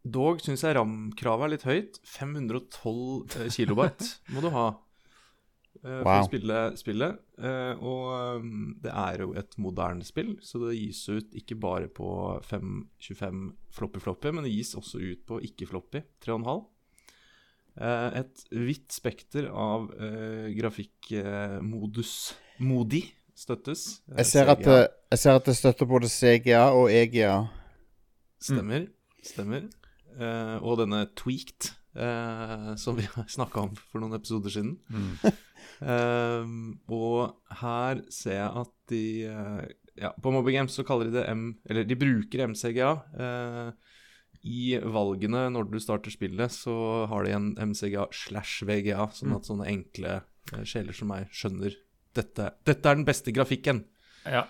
dog syns jeg RAM-kravet er litt høyt. 512 uh, kilobyte må du ha uh, for wow. å spille spillet. Uh, og um, det er jo et moderne spill, så det gis ut ikke bare på 525 floppy-floppy, men det gis også ut på ikke-floppy 3,5. Uh, et vidt spekter av grafikkmodus Modi støttes. Jeg ser, at, jeg, ser at det støtter både CGA og EGA. Stemmer. Mm. Stemmer. Uh, og denne Tweaked, uh, som vi har snakka om for noen episoder siden. Mm. uh, og her ser jeg at de ja, På Mobile Games så kaller de det M... Eller de bruker MCGA. I valgene når du starter spillet, så har de en MCGA slash VGA, sånn mm. at sånne enkle sjeler som meg skjønner dette, dette er den beste grafikken. Ja.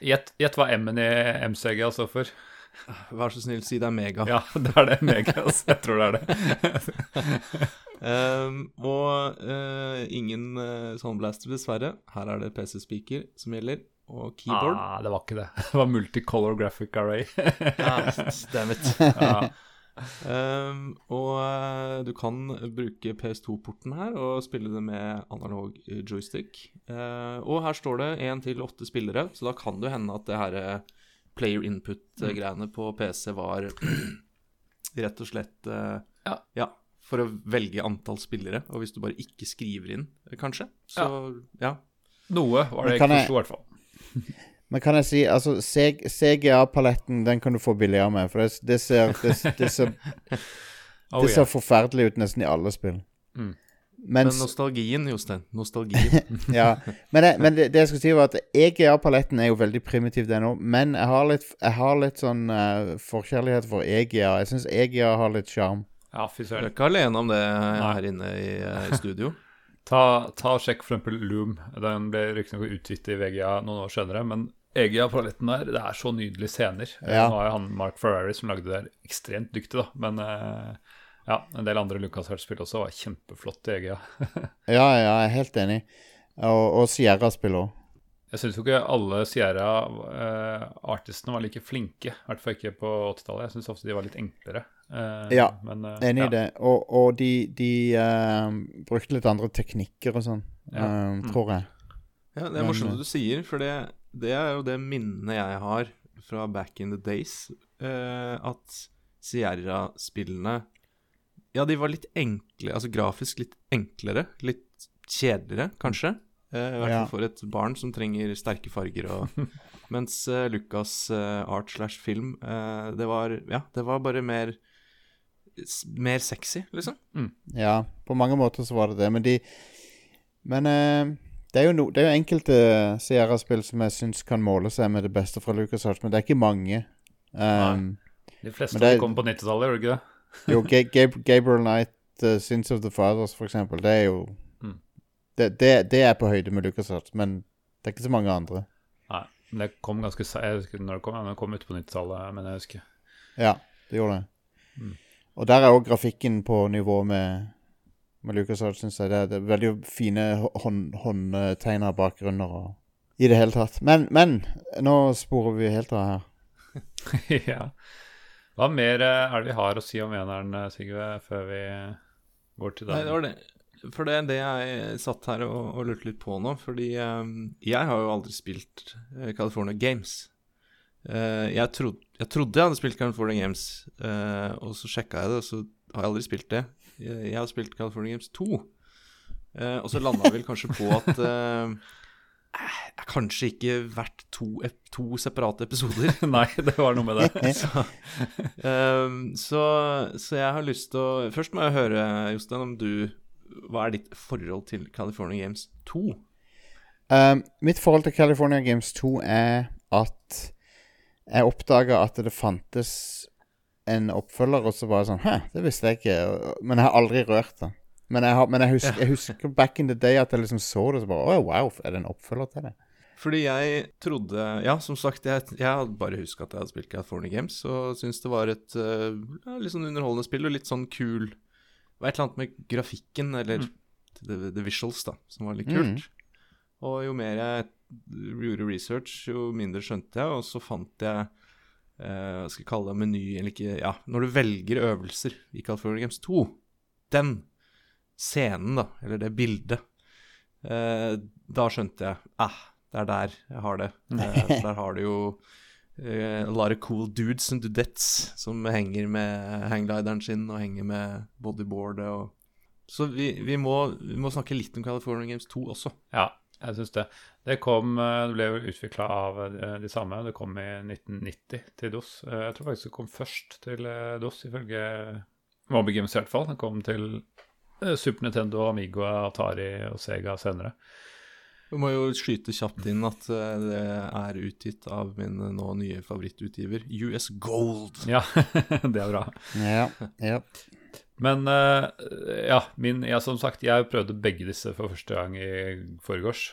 Gjett hva M-en i MCGA står for. Vær så snill, si det er Mega. Ja, det er det. Mega. Altså. Jeg tror det er det. um, og uh, ingen uh, Soundblaster, dessverre. Her er det PC-speaker som gjelder, og keyboard. Ah, det var ikke det. Det var multicolor graphic array. ah, damn it. ja. Um, og uh, du kan bruke PS2-porten her og spille det med analog joystick. Uh, og her står det én til åtte spillere, så da kan det hende at det her player input-greiene på PC var rett og slett uh, ja. ja. for å velge antall spillere. Og hvis du bare ikke skriver inn, kanskje, så ja. ja. Noe var det jeg ikke forsto, i hvert fall. Men kan jeg si, altså CGA-paletten den kan du få billigere med. For det, det ser, det, det ser, oh, det ser forferdelig ut nesten i alle spill. Mm. Mens, men nostalgien, Jostein. Nostalgien. ja. Men, det, men det, det, jeg skulle si, var at EGA-paletten er jo veldig primitiv, den òg. Men jeg har litt, jeg har litt sånn uh, forkjærlighet for EGA. Jeg syns EGA har litt sjarm. Ja, fy søren. Du er ikke alene om det her inne i, uh, i studio. ta, ta og Sjekk for eksempel Loom. Den ble riktignok utgitt i VGA noen år senere, men Egia-paletten der, det er så nydelige scener. Ja. Nå er han Mark Ferrari som lagde det der, ekstremt dyktig, da. Men ja, en del andre LucasArts-spill også var kjempeflott i EGA. ja, ja, jeg er helt enig. Og, og Sierra-spill òg. Jeg syns jo ikke alle Sierra-artistene var like flinke. I hvert fall ikke på 80-tallet. Jeg syns ofte de var litt enklere. Uh, ja, men, uh, enig i ja. det. Og, og, de, de uh, brukte litt andre teknikker og sånn, ja. mm. tror jeg. Ja, Det er morsomt du sier, for det, det, er jo det minnet jeg har fra back in the days. at Sierra-spillene Ja, de var litt enkle, altså grafisk litt enklere. Litt kjedeligere, kanskje. Uh, I hvert fall for et barn som trenger sterke farger. Og, mens uh, Lucas uh, art slash film, det var Ja, det var bare mer Mer sexy, liksom. Mm. Ja, på mange måter så var det det. Men de Men det er, jo no, det er jo enkelte Sierra-spill som jeg syns kan måle seg med det beste fra Lucas Arts, men det er ikke mange. Um, de fleste det, kom på 90-tallet, gjorde du ikke det? Jo, Gab Gabriel Knight, uh, Sins of the Fathers, for eksempel. Det er jo det, det, det, er på høyde med LucasArts, men det er ikke så mange andre. Nei, men det kom ganske Jeg husker når det kom, det kom ut på 90-tallet, men jeg husker. Ja, det gjorde det. Mm. Og der er òg grafikken på nivå med, med LucasArts, syns jeg. Det er, det er, veldig fine hånd, håndtegna bakgrunner og i det hele tatt. Men, men nå sporer vi helt av her. ja. Hva mer eh, er det vi har å si om eneren, eh, Sigve, før vi går til deg? Nei, det var det. For det er det jeg satt her og, og lurte litt på nå. Fordi um, jeg har jo aldri spilt uh, California Games. Uh, jeg, trod, jeg, trodde jeg hadde spilt California Games, uh, og så sjekka jeg det, og så har jeg aldri spilt det. Jeg, jeg har spilt California Games 2. og så landa vel kanskje på at er kanskje ikke verdt to, to, separate episoder. Nei, det var noe med det. så, um, så, så, jeg har lyst til å Først må jeg høre, Jostein, om du hva er ditt forhold til California Games 2? Um, ehm, mitt forhold til California Games 2 er at jeg oppdaga at det fantes en oppfølger, og så var jeg sånn Hæ, det visste jeg ikke. Men jeg har aldri rørt det. Men jeg, har, men jeg, husker, jeg husker, back in the day at jeg liksom så det, så bare Å, wow, er det en oppfølger til det? Fordi jeg trodde Ja, som sagt, jeg, jeg hadde bare huska at jeg hadde spilt California Games, og syntes det var et uh, litt sånn underholdende spill og litt sånn kul var et eller annet med grafikken, eller mm. the, the, visuals, da, som var litt kult. Mm. Og jo mer jeg gjorde research, jo mindre skjønte jeg, og så fant jeg eh, Hva skal jeg kalle det, meny, eller ikke Ja, når du velger øvelser i California Games 2, den scenen, da, eller det bildet, eh, da skjønte jeg eh, det er der jeg har det. Eh, der har du jo eh, a lot of cool dudes and dudettes som henger med hangglideren sin og henger med bodyboardet og Så vi, vi, må, vi, må, snakke litt om California Games 2 også. Ja, jeg syns det. Det kom eh, Det ble jo utvikla av eh, de samme. Det kom i 1990 til DOS. Jeg tror faktisk det kom først til DOS, ifølge Moby Games i hvert fall. Det kom til Super Nintendo, Amigo, Atari og Sega senere. Vi må jo skyte kjapt inn at eh, det er utgitt av min eh, nå nye favorittutgiver, US Gold. Ja, det er bra. Ja, ja. Men ja, min, ja, som sagt, jeg prøvde begge disse for første gang i forgårs.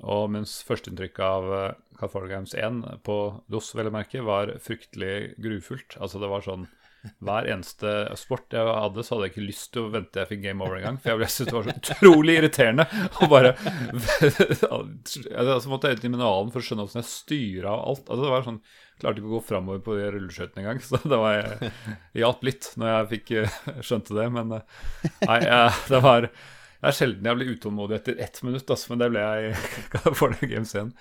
Og mens førsteinntrykket av California Games 1 på DOS, vel å merke, var fryktelig grufullt. Altså, det var sånn hver eneste sport jeg hadde, så hadde jeg ikke lyst til å vente til jeg fikk game over en gang. For jeg syntes det var så utrolig irriterende. Og bare altså, måtte jeg ut i manualen for å skjønne hvordan jeg styra alt. Altså, det var sånn, Klarte ikke å gå framover på rulleskøytene engang. Så det var jeg hjalp litt når jeg fikk eh, skjønte det. Men eh, nei, jeg, det var Det er sjelden jeg blir utålmodig etter ett minutt, altså, men det ble jeg for det Games 1.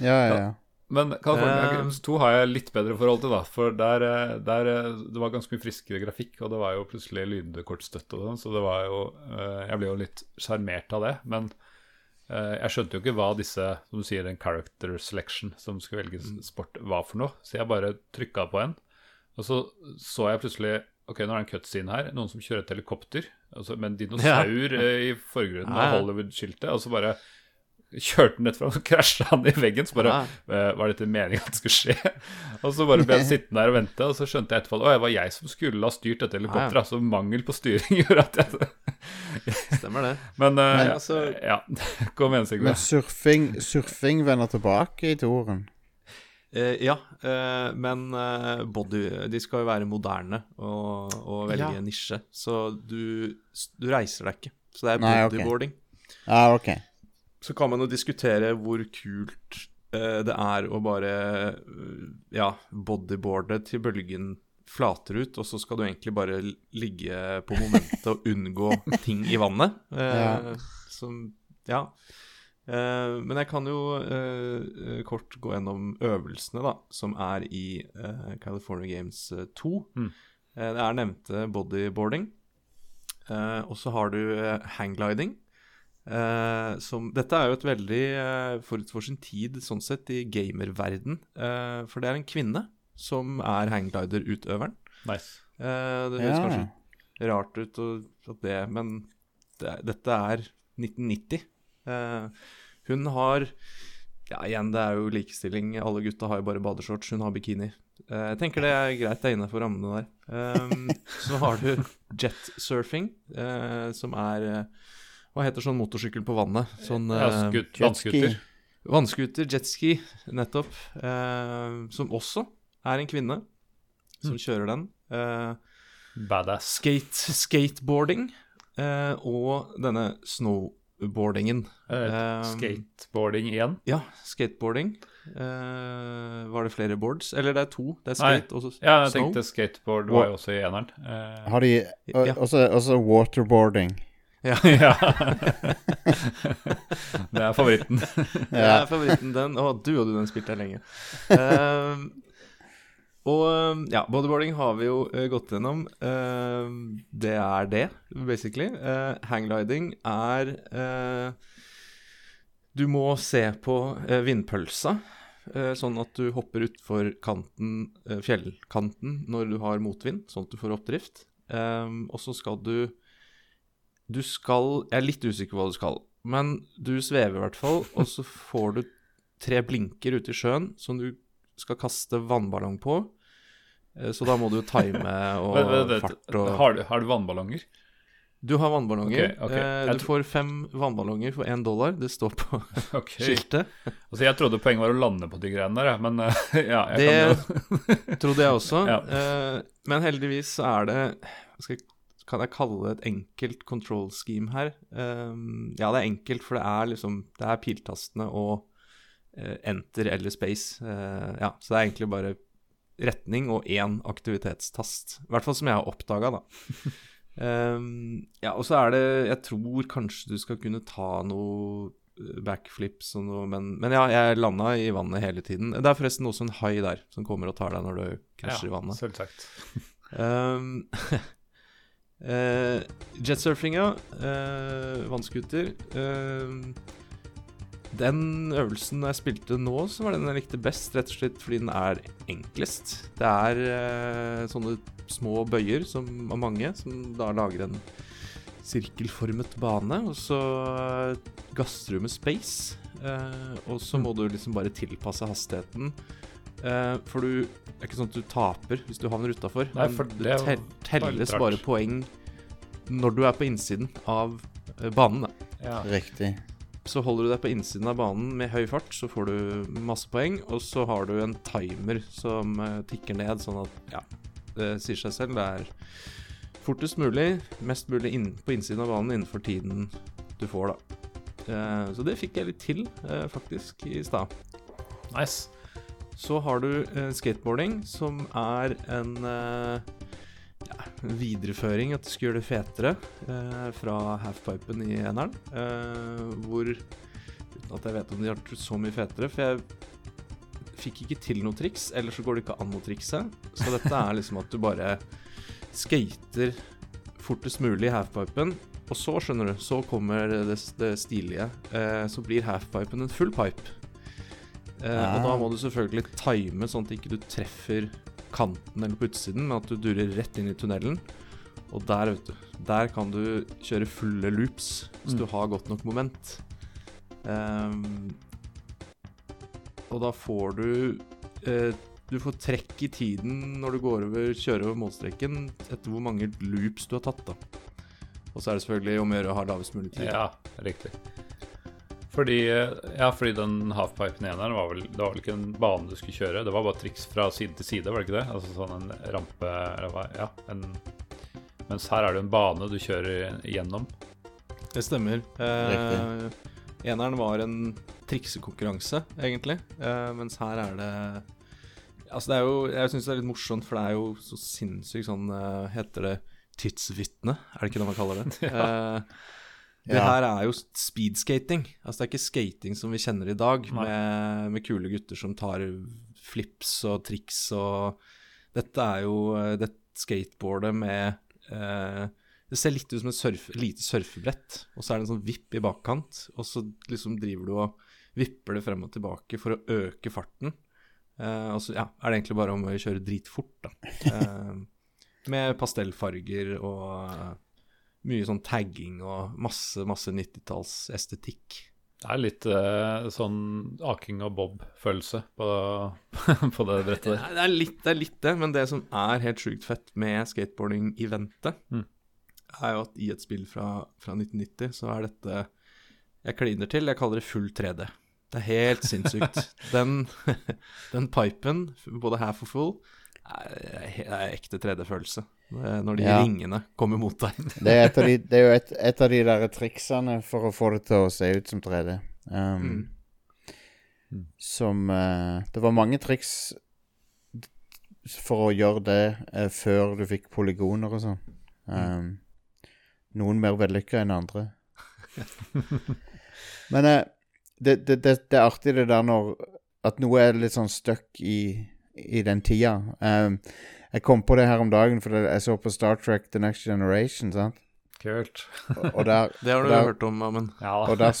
Ja, ja, ja. Men California uh, Games 2 har jeg litt bedre forhold til, da. For der, eh, der, eh, det var ganske mye friskere grafikk, og det var jo plutselig lydkortstøtte og sånn, så det var jo Jeg ble jo litt sjarmert av det. Men jeg skjønte jo ikke hva disse, som du sier, en character selection som skulle velge mm. sport, var for noe. Så jeg bare trykka på en, og så så jeg plutselig Ok, nå er det en cutscene her. Noen som kjører et helikopter altså, med en dinosaur ja. i forgrunnen av Hollywood-skiltet. Og så bare kjørte den rett fram, og krasja han i veggen. Så bare ja. Var dette meningen at det skulle skje? Og så bare ble han sittende der og vente, og så skjønte jeg etterpå at det var jeg som skulle ha styrt dette helikopteret. Altså mangel på styring gjorde at jeg Stemmer det. Men, uh, Men altså, ja, kom igjen, Sigve. Men surfing, surfing vender tilbake i toren? Eh, ja, eh, men eh, body De skal jo være moderne og, og velge ja. nisje. Så du, du, reiser deg ikke. Så det er Nei, bodyboarding. Okay. Ah, ok. Så kan man jo diskutere hvor kult eh, det er å bare eh, ja, bodyboarde til bølgen flater ut, og så skal du egentlig bare ligge på momentet og unngå ting i vannet. ja. Eh, som Ja. Uh, men jeg kan jo kort gå gjennom øvelsene da, som er i California Games 2. Mm. det er nevnte bodyboarding. og så har du hanggliding. Som, dette er jo et veldig forut for sin tid sånn sett i gamerverden. for det er en kvinne som er hangglider-utøveren. Nice. det høres ja. kanskje rart ut, og, det, men det, dette er 1990. Uh, hun har Ja, igjen, det er jo likestilling. Alle gutta har jo bare badeshorts, hun har bikini. Uh, jeg tenker det er greit, det er innafor rammene der. Um, så har du jetsurfing, uh, som er Hva heter sånn motorsykkel på vannet? Sånn Vannskuter. Vannskuter, jetski, nettopp. som også er en kvinne som mm. kjører den. Badass. Skate, skateboarding og denne snowboardingen. Uh, skateboarding igjen? Ja, skateboarding. Uh, var det flere boards? Eller det er to. Det er skate og snow. Ja, jeg tenkte skateboard var jo også i eneren. Uh, Har de ja. også, også, waterboarding? Ja. ja. det er favoritten. det er favoritten, den. Å, du og du, den spilte jeg lenge. Uh, og um, ja, bodyboarding har vi jo uh, gått gjennom. Uh, det er det, basically. Uh, hangliding er Du må se på vindpølsa, sånn at du hopper utfor kanten, fjellkanten når du har motvind, sånn at du får oppdrift. Um, og så skal du Du skal Jeg er litt usikker på hva du skal, men du svever i hvert fall, og så får du tre blinker ute i sjøen som du skal kaste vannballong på. Eh, så da må du time og fart og har du, har du, vannballonger? Du har vannballonger. Okay, okay. Eh, du får fem vannballonger for én dollar. Det står på okay. skiltet. Altså, jeg trodde poenget var å lande på de greiene der, men uh, ja, Det kan trodde jeg også. ja. men heldigvis er det skal, Kan jeg kalle det et enkelt control scheme her? Um, ja, det er enkelt, for det er liksom Det er piltastene og uh, enter eller space. ja, så det er egentlig bare retning og én aktivitetstast. I hvert fall som jeg har oppdaga, da. um, ja, og så er det Jeg tror kanskje du skal kunne ta noe eh, backflips og noe, men, men ja, jeg landa i vannet hele tiden. Det er forresten også en hai der som kommer og tar deg når du krasjer ja, i vannet. Selvsagt. um, uh, jetsurfinga, uh, vannskuter uh, den øvelsen jeg spilte nå, så var den jeg likte best, rett og slett fordi den er enklest. Det er eh, sånne små bøyer som, av mange, som da lager en sirkelformet bane, og så gasser du med space. Eh, og så må du liksom bare tilpasse hastigheten. Eh, for du Det er ikke sånn at du taper hvis du havner utafor. Det tel telles bare poeng når du er på innsiden av eh, banen. Da. Ja. Riktig. Så holder du deg på innsiden av banen med høy fart, så får du masse poeng. Og så har du en timer som uh, tikker ned, sånn at ja, det sier seg selv. Det er fortest mulig, mest mulig inn, på innsiden av banen innenfor tiden du får, da. Uh, så det fikk jeg litt til, uh, faktisk, i stad. Nice. Så har du skateboarding, som er en ja, videreføring, at du skal gjøre det fetere eh, fra halfpipen i eneren. Eh, hvor Uten at jeg vet om de har gjort så mye fetere, for jeg fikk ikke til noe triks. Eller så går det ikke an å trikse. Så dette er liksom at du bare skater fortest mulig i halfpipen. Og så, skjønner du, så kommer det, det stilige. Eh, så blir halfpipen en full pipe. Eh, ah. Og da må du selvfølgelig time sånn at ikke du treffer kanten eller på utsiden, men at du durer rett inn i tunnelen. Og der, vet du, der kan du kjøre fulle loops hvis mm. du har godt nok moment. Um, og da får du eh, Du får trekk i tiden når du går over, kjører over målstreken etter hvor mange loops du har tatt. da. Og så er det selvfølgelig om å gjøre å ha lavest mulig tid. Ja, riktig. Fordi, ja, fordi den halfpipen eneren var vel Det var vel ikke en bane du skulle kjøre, det var bare triks fra side til side, var det ikke det? Altså sånn en rampe Ja, en Mens her er det en bane du kjører gjennom. Det stemmer. Eh, eneren var en triksekonkurranse, egentlig. Eh, mens her er det Altså, det er jo Jeg syns det er litt morsomt, for det er jo så sinnssykt sånn eh, Heter det tidsvitne? Er det ikke det man kaller det? ja. Eh, det ja. her er jo speedskating. Altså det er ikke skating som vi kjenner i dag, med, med, kule gutter som tar flips og triks og Dette er jo eh, det skateboardet med eh, Det ser litt ut som et surf, lite surfebrett, og så er det en sånn vipp i bakkant, og så liksom driver du og vipper det frem og tilbake for å øke farten. Eh, og så ja, er det egentlig bare om å kjøre dritfort, da. Eh, med pastellfarger og mye sånn tagging og masse, masse 90-tallsestetikk. Det er litt eh, sånn Aking og Bob-følelse på, på, det brettet der. Det er, litt, det er, litt, det men det som er helt sjukt fett med skateboarding-eventet, mm. er jo at i et spill fra, fra 1990 så er dette Jeg kliner til, jeg kaller det full 3D. Det er helt sinnssykt. den, den pipen, både half og full, er, er ekte 3D-følelse. Eh, når de ja. ringene kommer mot deg. det, er de, det, er jo et, et, av de der triksene for å få det til å se ut som 3D. Um, mm. Som uh, Det var mange triks for å gjøre det uh, før du fikk polygoner og sånn. Um, mm. Noen mer vellykka enn andre. Men uh, det, det, det, det, er artig det der når At noe er litt sånn stuck i, i den tida. Um, jeg kom på det her om dagen, for jeg så på Star Trek The Next Generation. sant? Kult. Og, der, det har du der, hørt om, men ja. og, der,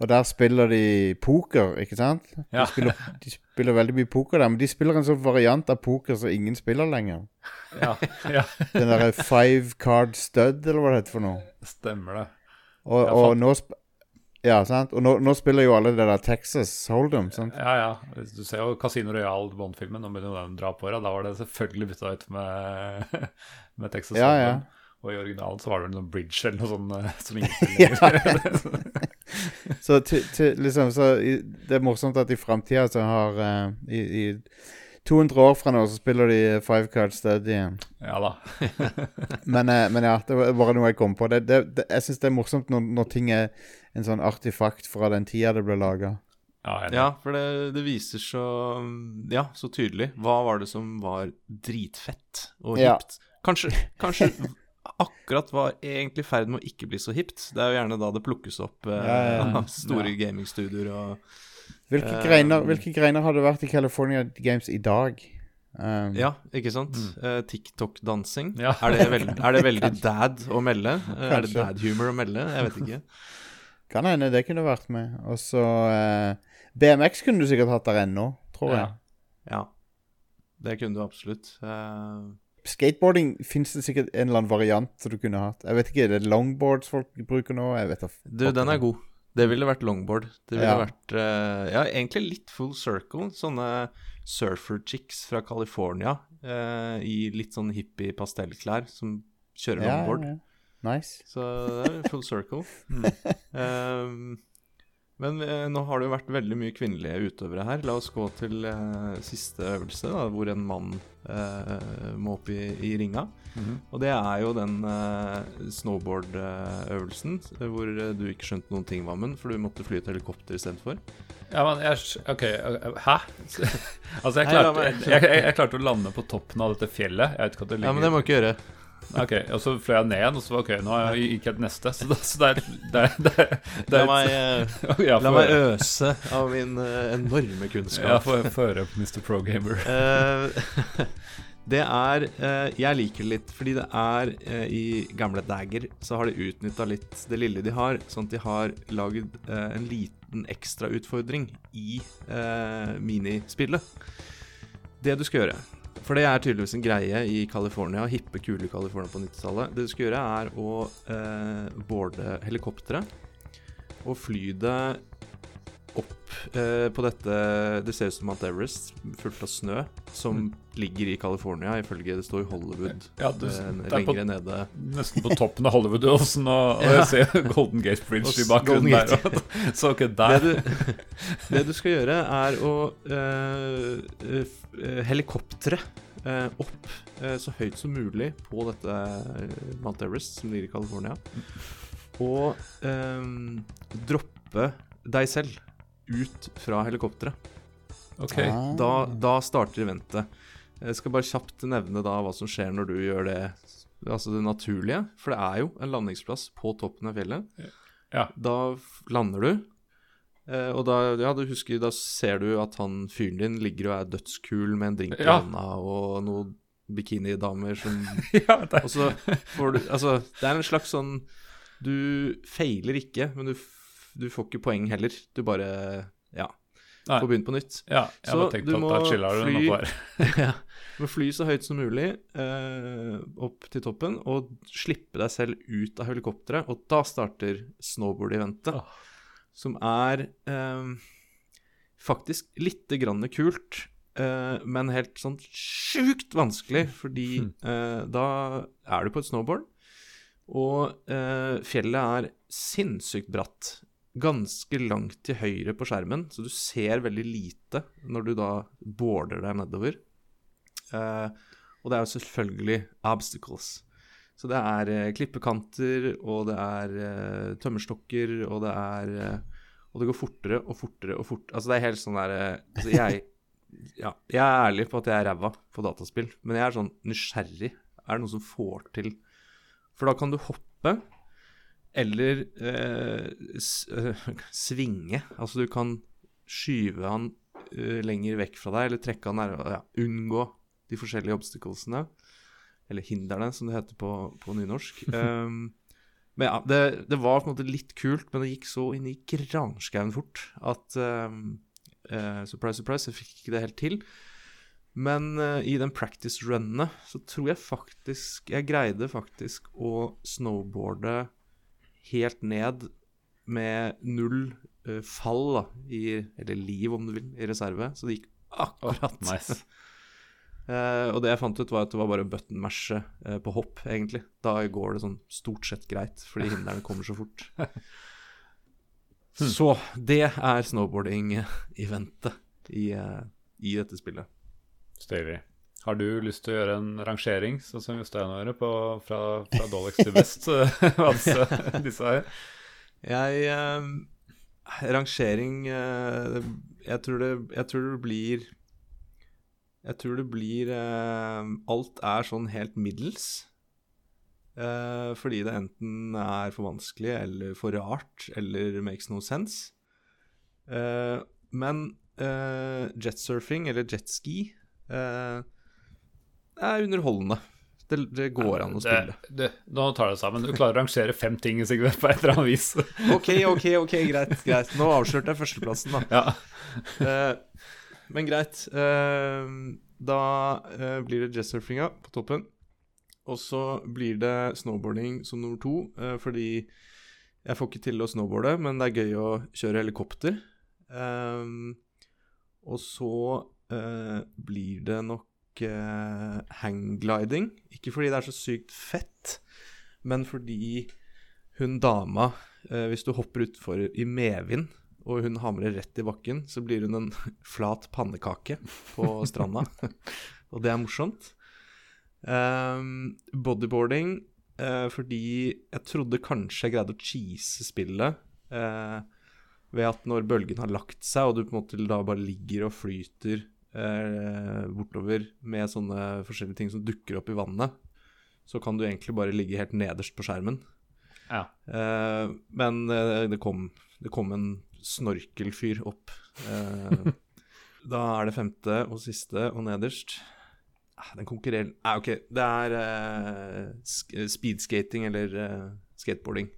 og der spiller de poker, ikke sant? De, ja. spiller, de, spiller, veldig mye poker der, men de spiller en sånn variant av poker som ingen spiller lenger. Ja, ja. Den derre five card stud, eller hva det heter for noe. Stemmer det. Og, og nå, ja, sant? Og nå, nå, spiller jo alle det der Texas Hold'em. sant? Ja, ja. Du ser jo Casino Royal Bond-filmen. Begynner den å dra på. Da var det selvfølgelig bytta ut med, med Texas ja, Hold'em. Ja. Og i originalen så var det en sånn bridge eller noe sånt eh, som ingen så, til, til, liksom, så i, det er morsomt at i framtida så har uh, i, i 200 år fra nå så spiller de Five Card Study igjen. Ja da. men, uh, men, ja, det var bare noe jeg kom på. Det, det, det, jeg syns det er morsomt når, når ting er en sånn artifakt fra den tida det ble laga. Ja, ja, for det, det, viser så Ja, så tydelig. Hva var det som var dritfett og hipt? Ja. Kanskje, kanskje akkurat var egentlig i ferd med å ikke bli så hipt. Det er jo gjerne da det plukkes opp eh, ja, store gamingstudioer og hvilke, eh, greiner, hvilke greiner har det vært i California Games i dag? Um, ja, ikke sant? Mm. Uh, TikTok-dansing. Ja. Er, er, det veldig dad å melde? er det dad-humor å melde? Jeg vet ikke. Kan hende det kunne vært med. Og så uh, BMX kunne du sikkert hatt der ennå, tror jeg. Ja. Det kunne du absolutt. Uh... Skateboarding fins det sikkert en eller annen variant som du kunne hatt. Jeg vet ikke, Er det longboards folk bruker nå? Jeg vet Du, den er god. Det ville vært longboard. Det ville ja. vært uh, Ja, egentlig litt full circle. Sånne surfer chicks fra California uh, i litt sånn hippie pastellklær som kjører ja, longboard. Ja, Nice. Så det er full circle. Mm. Um, men eh, nå har det jo vært veldig mye kvinnelige utøvere her. La oss gå til eh, siste øvelse, da, hvor en mann eh, må opp i, i ringa. Mm -hmm. Og det er jo den snowboard-øvelsen hvor du ikke skjønte noen ting, Vammen, for du måtte fly et helikopter istedenfor. Ja, men jeg OK, hæ? altså, jeg klarte, jeg, jeg, jeg klarte, å lande på toppen av dette fjellet. Jeg vet ikke hva det ligger Ja, men det må du ikke gjøre. Ok, Og så fløy jeg ned igjen, og så ok, nå gikk jeg til neste. Så, så det, er, det, er, det, er, La, meg, ja, la meg øse av min uh, enorme kunnskap. Ja, få høre, Mr. Pro Gamer. Uh, det er Jeg liker det litt, fordi det er I gamle Dagger så har de utnytta litt det lille de har, sånn at de har lagd en liten ekstrautfordring i minispillet. Det du skal gjøre for det er tydeligvis en greie i California, hippe, kule California på 90-tallet. Det du skal gjøre, er å eh, boarde helikopteret. og fly det opp eh, på dette Det ser ut som Mount Everest, fullt av snø, som mm. ligger i California, ifølge det står i Hollywood. Ja, du, eh, lenger nede. Nesten på toppen av Hollywood-åsen, og, og ja. jeg ser Golden Gate Bridge i bakgrunnen der. Og, så ikke der. Det du, det du, skal gjøre, er å eh, eh helikoptre eh, opp eh, så høyt som mulig på dette Mount Everest, som ligger i California, og droppe deg selv ut fra helikopteret. Okay. Ah. Da, da, starter eventet. Jeg skal bare kjapt nevne da hva som skjer når du gjør det Altså det naturlige. For det er jo en landingsplass på toppen av fjellet. Ja. Da lander du. Eh, og da, ja, du husker, da ser du at han fyren din ligger og er dødskul med en drink i ja. hånda og noen bikinidamer som ja, det... Og så får du Altså, det er en slags sånn Du feiler ikke, men du du får ikke poeng heller. Du bare ja, får begynne på nytt. Ja, jeg så du må, fly, ja, du må fly så høyt som mulig eh, opp til toppen og slippe deg selv ut av helikopteret. Og da starter snowboard-eventet, oh. som er eh, faktisk lite grann kult. Uh, men helt sånn sjukt vanskelig, fordi uh, da er du på et snowboard, og uh, fjellet er sinnssykt bratt ganske langt til høyre på skjermen, så du ser veldig lite når du da border deg nedover. Uh, og det er jo selvfølgelig obstacles. Så det er uh, klippekanter, og det er uh, tømmerstokker, og det er Og det går fortere og fortere og fortere Altså, det er helt sånn der Altså, jeg Ja, jeg er ærlig på at jeg er ræva på dataspill, men jeg er sånn nysgjerrig. Er det noe som får til For da kan du hoppe eller eh, eh, svinge. Altså du kan skyve han eh, lenger vekk fra deg, eller trekke han nærmere. Ja, unngå de forskjellige obstaclesene. Eller hindrene, som det heter på, på nynorsk. Um, men ja, det, det, var på en måte litt kult, men det gikk så inn i granskauen fort at um, uh, Surprise, surprise, jeg fikk ikke det helt til. Men uh, i den practice runnet så tror jeg faktisk Jeg greide faktisk å snowboarde helt ned med null uh, fall, da, i, eller liv om du vil, i reserve. Så det gikk akkurat. Oh, nice. uh, og det jeg fant ut, var at det var bare button mashe uh, på hopp, egentlig. Da går det sånn stort sett greit, fordi hindrene kommer så fort. hmm. Så det er snowboarding-eventet i, i, dette spillet. Stilig. Har du lyst til å gjøre en rangering, sånn som Jostein gjør, fra, fra dårligst til best? hva disse her? Jeg eh, Rangering eh, jeg, tror det, jeg, tror det, blir Jeg tror det blir eh, Alt er sånn helt middels. Eh, fordi det enten er for vanskelig eller for rart eller makes no sense. Eh, men eh, jetsurfing, eller jetski eh, er underholdende. Det, det går an å spille. Det, det, nå tar det sammen. Du klarer å rangere fem ting Sigve, på et eller annet vis. ok, ok, ok, greit. greit. Nå avslørte jeg førsteplassen, da. Ja. Uh, men greit. Uh, da uh, blir det jazzsurfinga på toppen. Og så blir det snowboarding som nummer to, fordi jeg får ikke til å snowboarde, men det er gøy å kjøre helikopter. og så blir det nok uh, hanggliding. Ikke fordi det er så sykt fett, men fordi hun dama uh, Hvis du hopper utfor i medvind, og hun hamrer rett i bakken, så blir hun en flat pannekake på stranda. og det er morsomt. Um, bodyboarding uh, fordi jeg trodde kanskje jeg greide å cheese spillet. Uh, ved at når bølgen har lagt seg, og du på en måte da bare ligger og flyter eh, bortover med sånne forskjellige ting som dukker opp i vannet, så kan du egentlig bare ligge helt nederst på skjermen. Ja. Eh, men eh, det kom, det, kom, en snorkelfyr opp. Eh, da er det femte og siste og nederst. Ah, den konkurrerer ah, OK, det er eh, speedskating eller eh, skateboarding.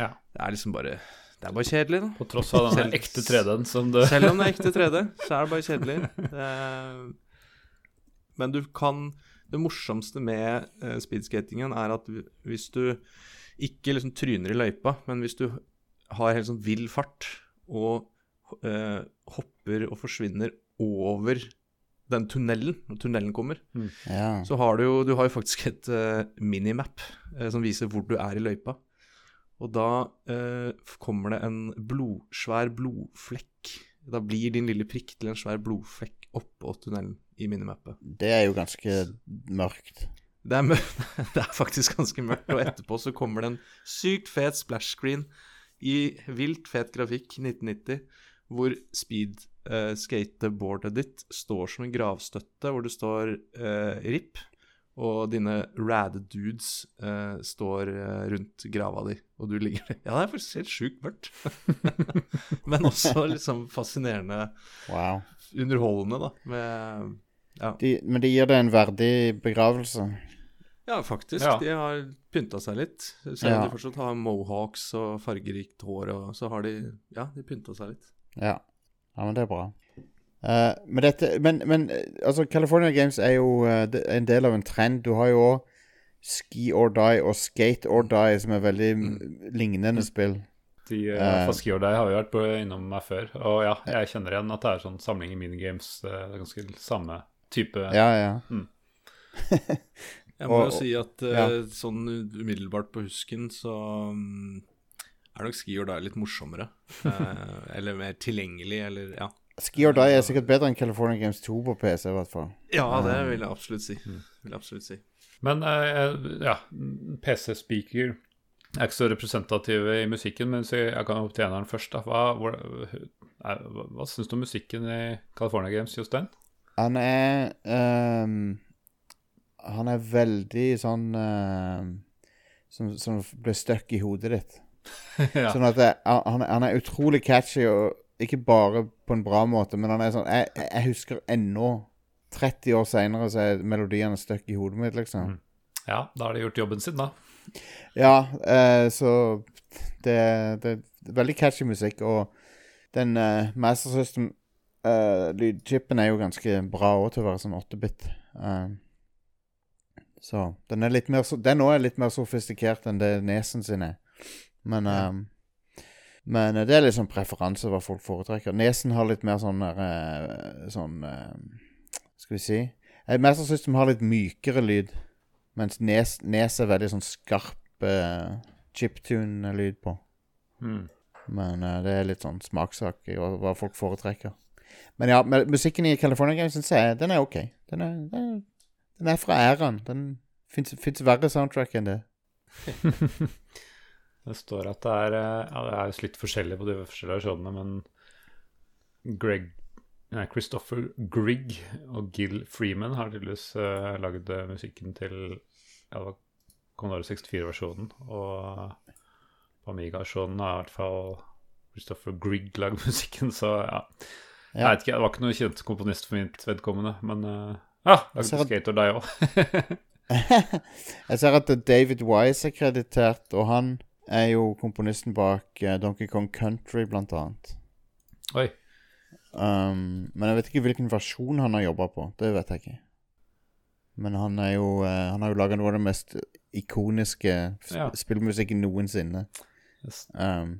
Ja. Det er liksom bare det er bare kjedelig, da. På tross av den ekte 3D-en som du Selv om det er ekte 3D, så er det bare kjedelig. Det... Men du kan Det morsomste med uh, speedskatingen er at hvis du ikke liksom tryner i løypa, men hvis du har helt sånn vill fart og uh, hopper og forsvinner over den tunnelen, når tunnelen kommer, mm. ja. så har du jo Du har jo faktisk et uh, minimap uh, som viser hvor du er i løypa. Og da eh, kommer det en blod, svær blodflekk. Da blir din lille prikk til en svær blodflekk oppå tunnelen i minimappet. Det er jo ganske mørkt. Det er, det er, faktisk ganske mørkt, og etterpå så kommer det en sykt fet splash screen i vilt fet grafikk 1990, hvor speed eh, skateboardet ditt står som en gravstøtte, hvor det står eh, RIP, og dine rad dudes uh, står uh, rundt grava di, og du ligger der. Ja, det er faktisk helt sjukt mørkt. Men også liksom fascinerende wow. underholdende, da. Med, ja. de, men det gir det en verdig begravelse? Ja, faktisk. Ja. De har pynta seg litt. Selv om ja. de fortsatt har mohawks og fargerikt hår, og så har de Ja, de pynta seg litt. Ja. ja, men det er bra. Uh, men, dette, men, men, altså, California Games er jo uh, en del av en trend. Du har jo òg Ski or Die og Skate or Die, som er veldig mm. lignende mm. spill. De, uh, for Ski or Die har jo vært på, innom meg før, og ja, jeg kjenner igjen at det er sånn samling i minigames. Det er ganske samme type. Ja, ja. Mm. jeg må og, jo si at ja. sånn umiddelbart på husken så um, er nok Ski or Die litt morsommere. eller mer tilgjengelig, eller ja. Ski or Die er sikkert bedre enn California Games 2 på PC, i hvert fall. Ja, det vil jeg absolutt si. Mm. Vil jeg absolutt si. Men uh, ja, PC-speaker er ikke så representative i musikken, men jeg kan opptjene den først. da. Hva, hva, hva, hva syns du om musikken i California Games, Jostein? Han er um, Han er veldig sånn uh, Som, som blir stuck i hodet ditt. ja. Sånn at det, han, han, er utrolig catchy og ikke bare på en bra måte, men han er sånn Jeg, jeg husker ennå, 30 år seinere, så er melodiene stuck i hodet mitt, liksom. Mm. Ja, da har de gjort jobben sin, da. Ja, eh, så det, det, er veldig catchy musikk, og den eh, Master System eh, er jo ganske bra òg til å være sånn 8-bit. Eh, så den er litt mer Den òg er litt mer sofistikert enn det nesen sin er. Men um, men uh, det er litt sånn preferanse hva folk foretrekker. Nesen har litt mer sånn der, Sånn uh, Skal vi si uh, Master System har litt mykere lyd, mens nes, nes er veldig sånn skarp uh, chiptune-lyd på. Mm. Men det er litt sånn smakssak i hva, folk foretrekker. Men ja, musikken i California Games syns jeg den er ok. Den er, den er, den er fra æraen. Den fins verre soundtrack enn det. Det står at det er eh, Ja, det er litt forskjellig på de forskjellige versjonene, men Greg Nei, Christopher Grigg og Gil Freeman har tydeligvis uh, lagd uh, musikken til ja, det var Commodore 64-versjonen. Og på Amiga-versjonen har i hvert fall Christopher Grigg lagd musikken, så ja. ja. Jeg vet ikke, Det var ikke noen kjent komponist for mitt vedkommende, men uh, ja, lagde skater deg òg. jeg ser at David Wise er kreditert, og han er jo komponisten bak uh, Donkey Kong Country, blant annet. Oi. Um, men jeg vet ikke hvilken versjon han har jobba på. Det vet jeg ikke. Men han er jo uh, Han har jo laga noe av det mest ikoniske ja. spillmusikken noensinne. Um,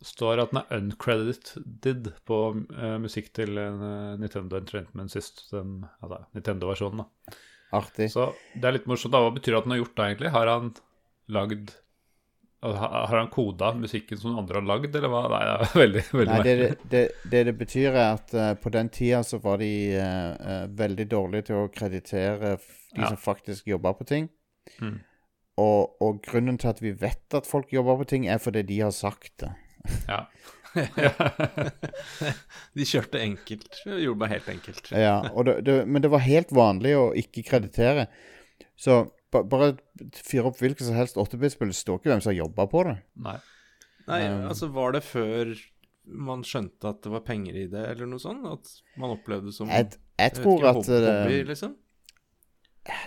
det står at den er uncredited på uh, musikk til uh, Nintendo Entertainment System, altså Nintendo-versjonen. Artig. Så det er litt morsomt. da Hva betyr det at han har gjort det, egentlig? Har han lagd har han koda musikken som andre har lagd, eller hva? Nei, det er veldig, veldig Nei, det, det, det, det betyr, er at uh, på den tida så var de uh, uh, veldig dårlige til å kreditere de ja. som faktisk jobba på ting. Mm. Og, og, grunnen til at vi vet at folk jobber på ting, er fordi de har sagt det. Ja. de kjørte enkelt. Gjorde bare helt enkelt. ja, men det var helt vanlig å ikke kreditere. Så ba, bare fyr opp hvilket som helst 8-bit-spill. Det står ikke hvem som har jobba på det. Nei. Nei, um, altså Var det før man skjønte at det var penger i det, eller noe sånt? At man opplevde det som Jeg, jeg tror ikke, at hobby, liksom?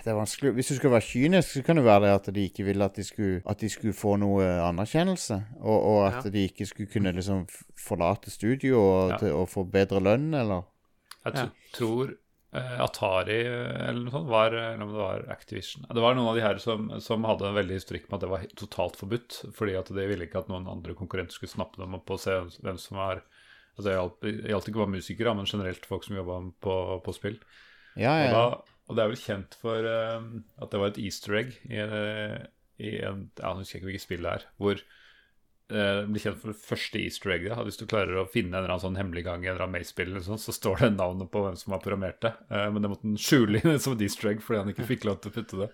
Det er vanskelig Hvis du skal være kynisk, så kan det være det at de ikke ville at de skulle, at de skulle få noe anerkjennelse. Og, og at ja. de ikke skulle kunne liksom forlate studio og, ja. til, og få bedre lønn, eller Jeg ja. tror Atari eller noe sånt, var, eller om det var Activision Det var noen av de her som, som hadde en veldig historikk med at det var totalt forbudt. Fordi at de ville ikke at noen andre konkurrenter skulle snappe dem opp og se hvem som var Altså Det gjaldt ikke bare musikere, men generelt folk som jobba på, på, spill. Ja, ja. Og, da, og, det er vel kjent for uh, at det var et easter egg i, i en Jeg husker ikke hvilket spill det er. Hvor uh, blir kjent for det første easter egget. Hvis du klarer å finne en eller annen sånn hemmelig gang i en eller annen mace-spill sånn, så står det navnet på hvem som har programmert det. Uh, men det måtte han skjule inn som et easter egg fordi han ikke fikk lov til å putte det.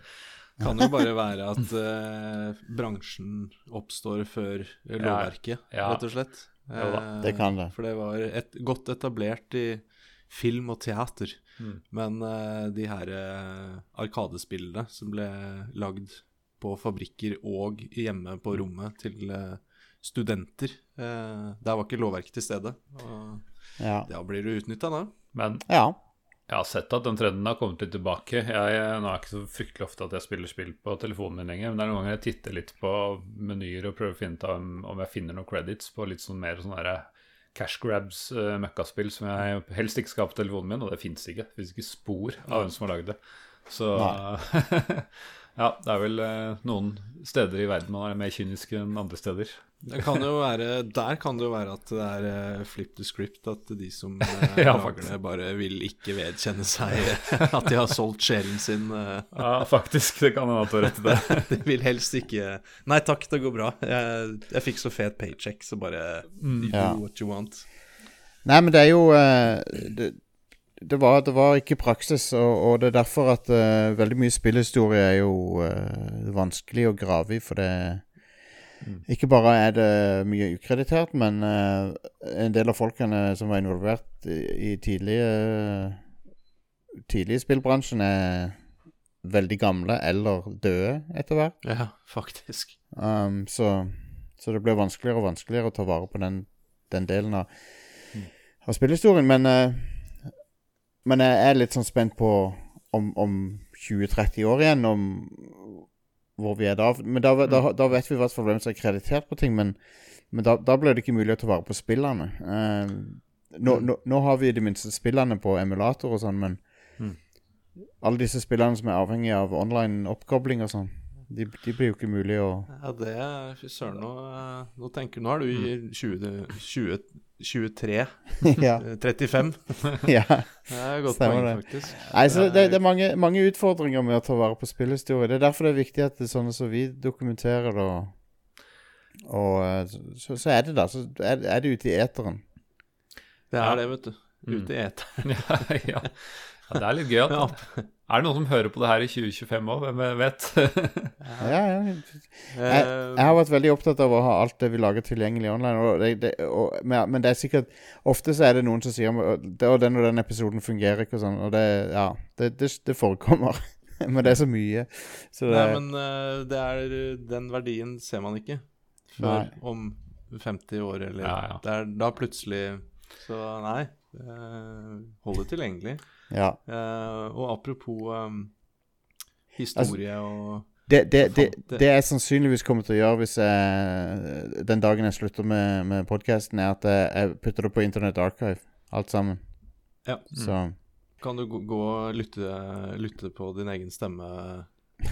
Kan jo bare være at uh, bransjen oppstår før lovverket, ja, ja. rett og slett. Uh, det kan det. For det var et, godt etablert i film og teater. Mm. Men uh, de her arkadespillene som ble lagd på fabrikker og hjemme på rommet til studenter, der var ikke lovverket til stede. Og ja. Da blir du utnytta, da. Men ja. Jeg har sett at den trenden har kommet litt tilbake. Jeg, nå er det ikke så fryktelig ofte at jeg spiller spill på telefonen min lenger, men det er noen ganger jeg titter litt på menyer og prøver å finne ut om, om jeg finner noen credits på litt sånn mer sånn cash grabs uh, møkkaspill som jeg helst ikke skal ha på telefonen min, og det fins ikke. Det fins ikke spor av hvem som har lagd det. Så ja, det er vel uh, noen steder i verden man er mer kynisk enn andre steder. Det kan jo være, der kan det jo være at det er uh, flip the script, at de som uh, ja, lager det, bare vil ikke vedkjenne seg at de har solgt sjelen sin. Uh. Ja, faktisk. Det kan hende at du har rett i det. de vil helst ikke Nei takk, det går bra. Jeg, jeg fikk så fet paycheck, så bare mm. do ja. what you want. Nei, men det er jo det, det, var, det, var, ikke praksis, og, og, det er derfor at veldig mye spillhistorie er jo vanskelig å grave i, for det Mm. Ikke bare er det mye ukreditert, men uh, en del av folkene som var involvert i, i tidlige, tidlig spillbransjen, er veldig gamle eller døde etter hvert. Ja, faktisk. Um, så, så, det blir vanskeligere og vanskeligere å ta vare på den, den delen av, mm. av spillhistorien. Men, uh, men jeg er litt sånn spent på om, om 20-30 år igjen, om hvor vi er da. Men da, da, mm. da vet vi i hvert fall hvem som er kreditert på ting, men, men da, da, blir det ikke mulig å ta vare på spillene. Uh, nå, mm. nå, nå, har vi det minste spillene på emulator og sånn, men mm. alle disse spillene som er avhengig av online oppkobling og sånn, de, de, blir jo ikke mulig å Ja, det Fy søren, nå, nå tenker Nå er du i 20, 20 23. ja. 35. ja. Det er godt Stemmer poeng, faktisk. Nei, så det, det er mange, mange, utfordringer med å ta vare på spillhistorie. Det er derfor det er viktig at det er sånne som vi dokumenterer det. Og, og eh, så, så, er det da. Så er, er det ute i eteren. Det er ja. det, vet du. Ute i eteren. ja, ja. det er litt gøy at er det noen som hører på det her i 2025 òg? Hvem vet? ja, ja. Jeg, jeg, har vært veldig opptatt av å ha alt det vi lager tilgjengelig online. Og det, det, og, men det er sikkert Ofte så er det noen som sier at den og den episoden fungerer ikke og sånn. Og det, ja, det, forekommer. men det er så mye. Så nei, men det er Den verdien ser man ikke før nei. om 50 år, eller ja, ja. Det er da plutselig Så nei. Hold det tilgjengelig. Ja. Uh, og apropos um, historie altså, og det, det, det, det, jeg sannsynligvis kommer til å gjøre hvis jeg, den dagen jeg slutter med, med podkasten, er at jeg putter det på Internett Archive, alt sammen. Ja. Så mm. Kan du gå og lytte, lytte på din egen stemme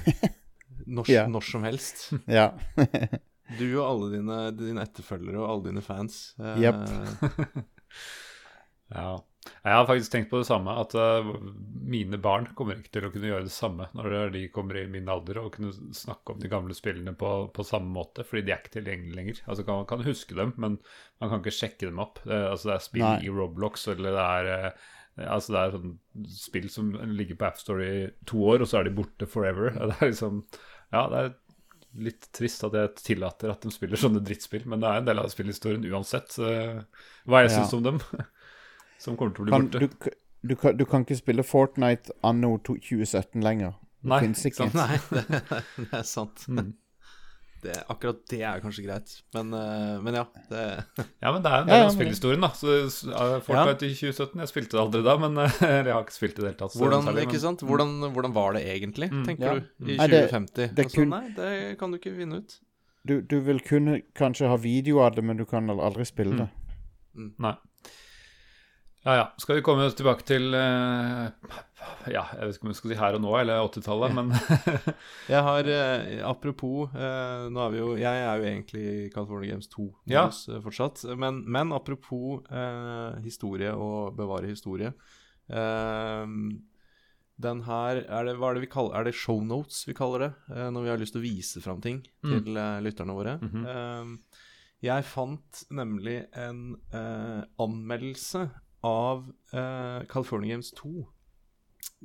når, ja. når som helst? ja. du og alle dine, dine etterfølgere og alle dine fans. Jepp. ja. Jeg har faktisk tenkt på det samme, at uh, mine barn kommer ikke til å kunne gjøre det samme når de kommer i min alder og kunne snakke om de gamle spillene på, på samme måte, fordi de er ikke tilgjengelige lenger. Altså kan, Man kan huske dem, men man kan ikke sjekke dem opp. Det, altså, det er spill Nei. i Roblox, eller det er uh, Altså Det er sånn spill som ligger på AppStore i to år, og så er de borte forever. Det er liksom Ja, det er litt trist at jeg tillater at de spiller sånne drittspill, men det er en del av spillhistorien uansett uh, hva jeg ja. syns om dem. Som kommer til å bli kan, borte. Du, du, kan, du, kan, ikke spille Fortnite anno 2017 lenger. Det Nei, fins ikke. Nei, det, det, er sant. Mm. Det, akkurat det er kanskje greit, men, uh, men ja. Det... ja, men det er en del ja, ja, av spillhistorien, da. Så, Fortnite ja. i 2017 Jeg spilte det aldri da, men jeg har ikke spilt det i det hele tatt. Hvordan, særlig, men... sant? Hvordan, hvordan, var det egentlig, mm. tenker du, i 2050? Det, altså, kun... Nei, det kan du ikke finne ut. Du, du, vil kunne kanskje ha video av det, men du kan aldri spille mm. det. Mm. Nei. Ja, ja. Skal vi komme tilbake til uh, Ja, jeg vet ikke om vi skal si her og nå, eller 80-tallet, men Jeg har uh, Apropos uh, Nå er vi jo Jeg er jo egentlig i California Games 2 ja. fortsatt. Men, men apropos historie og bevare historie. den her er det, Hva er det vi kaller Er det shownotes vi kaller det? når vi har lyst til å vise fram ting mm. til lytterne våre. Mm -hmm. jeg fant nemlig en anmeldelse av eh, California Games 2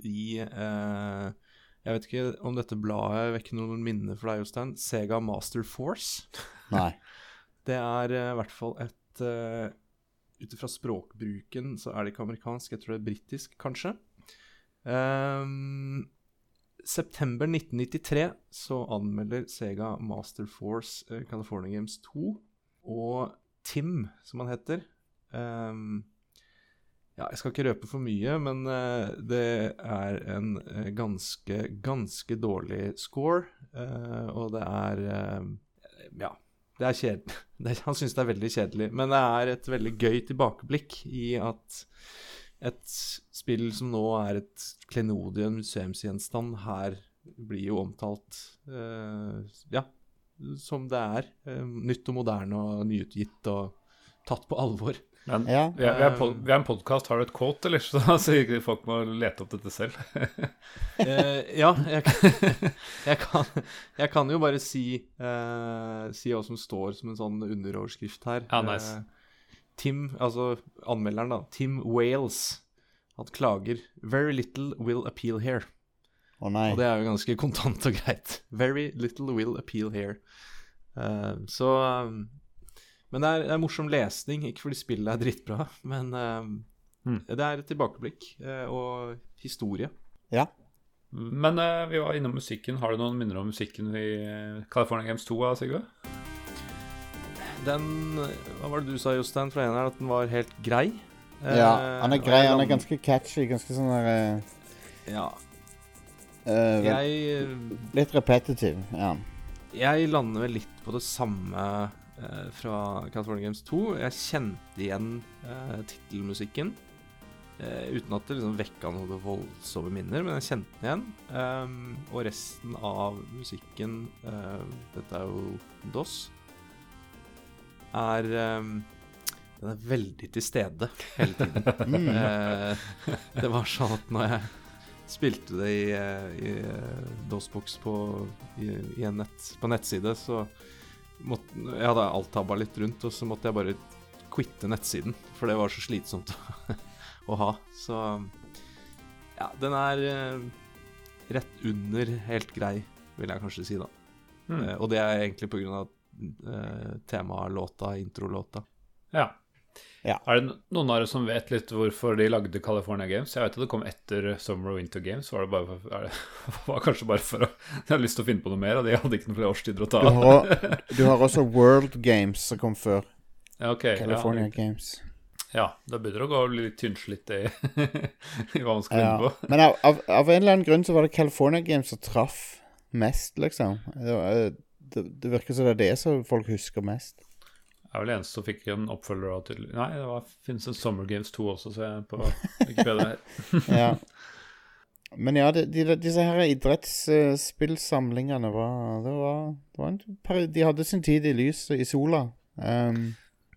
i eh, Jeg vet ikke om dette bladet vekker noen minner for deg, Jostein. Sega Master Force. Nei. det er uh, i hvert fall et uh, Ut ifra språkbruken så er det ikke amerikansk, jeg tror det er britisk, kanskje. Um, september 1993 så anmelder Sega Master Force California Games 2. Og Tim, som han heter um, ja, Jeg skal ikke røpe for mye, men uh, det er en uh, ganske, ganske dårlig score. Uh, og det er Ja, det er kjedelig. Han syns det er veldig kjedelig. Men det er et veldig gøy tilbakeblikk i at et spill som nå er et klenodium museumsgjenstand, her blir jo omtalt ja, som det er. nytt og moderne og nyutgitt og tatt på alvor. Men ja. vi, er, vi, er pod, vi, er, en podkast, har du et quote, eller? Så ikke folk må lete opp dette selv. uh, ja, jeg, jeg, kan, jeg, kan, jo bare si, uh, si hva som står som en sånn underoverskrift her. Ja, nice. Uh, Tim, altså anmelderen, da. Tim Wales. Han klager 'Very little will appeal here'. Å Oh, og det er jo ganske kontant og greit. 'Very little will appeal here'. så um, men det er, det er, morsom lesning, ikke fordi spillet er drittbra, men uh, mm. det er et tilbakeblikk uh, og historie. Ja. Men uh, vi var innom musikken. Har du noen minner om musikken i California Games 2, Sigurd? Den Hva var det du sa, Jostein, fra en her, at den var helt grei? Ja, han er grei. Han er ganske catchy. Ganske sånn der Ja. jeg Litt repetitiv, ja. Jeg lander vel litt på det samme eh, fra California Games 2. Jeg kjente igjen eh, tittelmusikken. Eh, uten at det liksom vekka noen voldsomme minner, men jeg kjente den igjen. Um, og resten av musikken Dette er jo DOS. Er um, Den er veldig til stede hele tiden. mm. uh, det var sånn at når jeg spilte det i, i DOS-boks på, i, i nett, på nettside, så måtte, Jeg hadde alt-tabba litt rundt, og så måtte jeg bare quitte nettsiden. For det var så slitsomt å ha. Så ja, den er uh, rett under helt grei, vil jeg kanskje si, da. Mm. Og det er egentlig på grunn av uh, temalåta, introlåta. Ja. Ja. Er det noen av dere som vet litt hvorfor de lagde California Games? Jeg vet at det kom etter Summer og Winter Games. Var det, bare for, det var kanskje bare for å De hadde lyst til å finne på noe mer, og de hadde ikke noen flere årstider å ta av. Du, du, har også World Games som kom før. Ja, okay, California ja. Games. Ja, da begynner det å gå litt tynnslitt i, i hva man skal ja. på. Men av, av, av, en eller annen grunn så var det California Games som traff mest, liksom. Det, det, det virker som det er det som folk husker mest er vel eneste som fikk en oppfølger Til, Nei, det var, finnes en Summer Games 2 også, ser jeg på Wikipedia her. ja. Men ja, de, de, disse her idrettsspillsamlingene var, det var, det var en, De hadde sin tid i lyset, i sola. Um,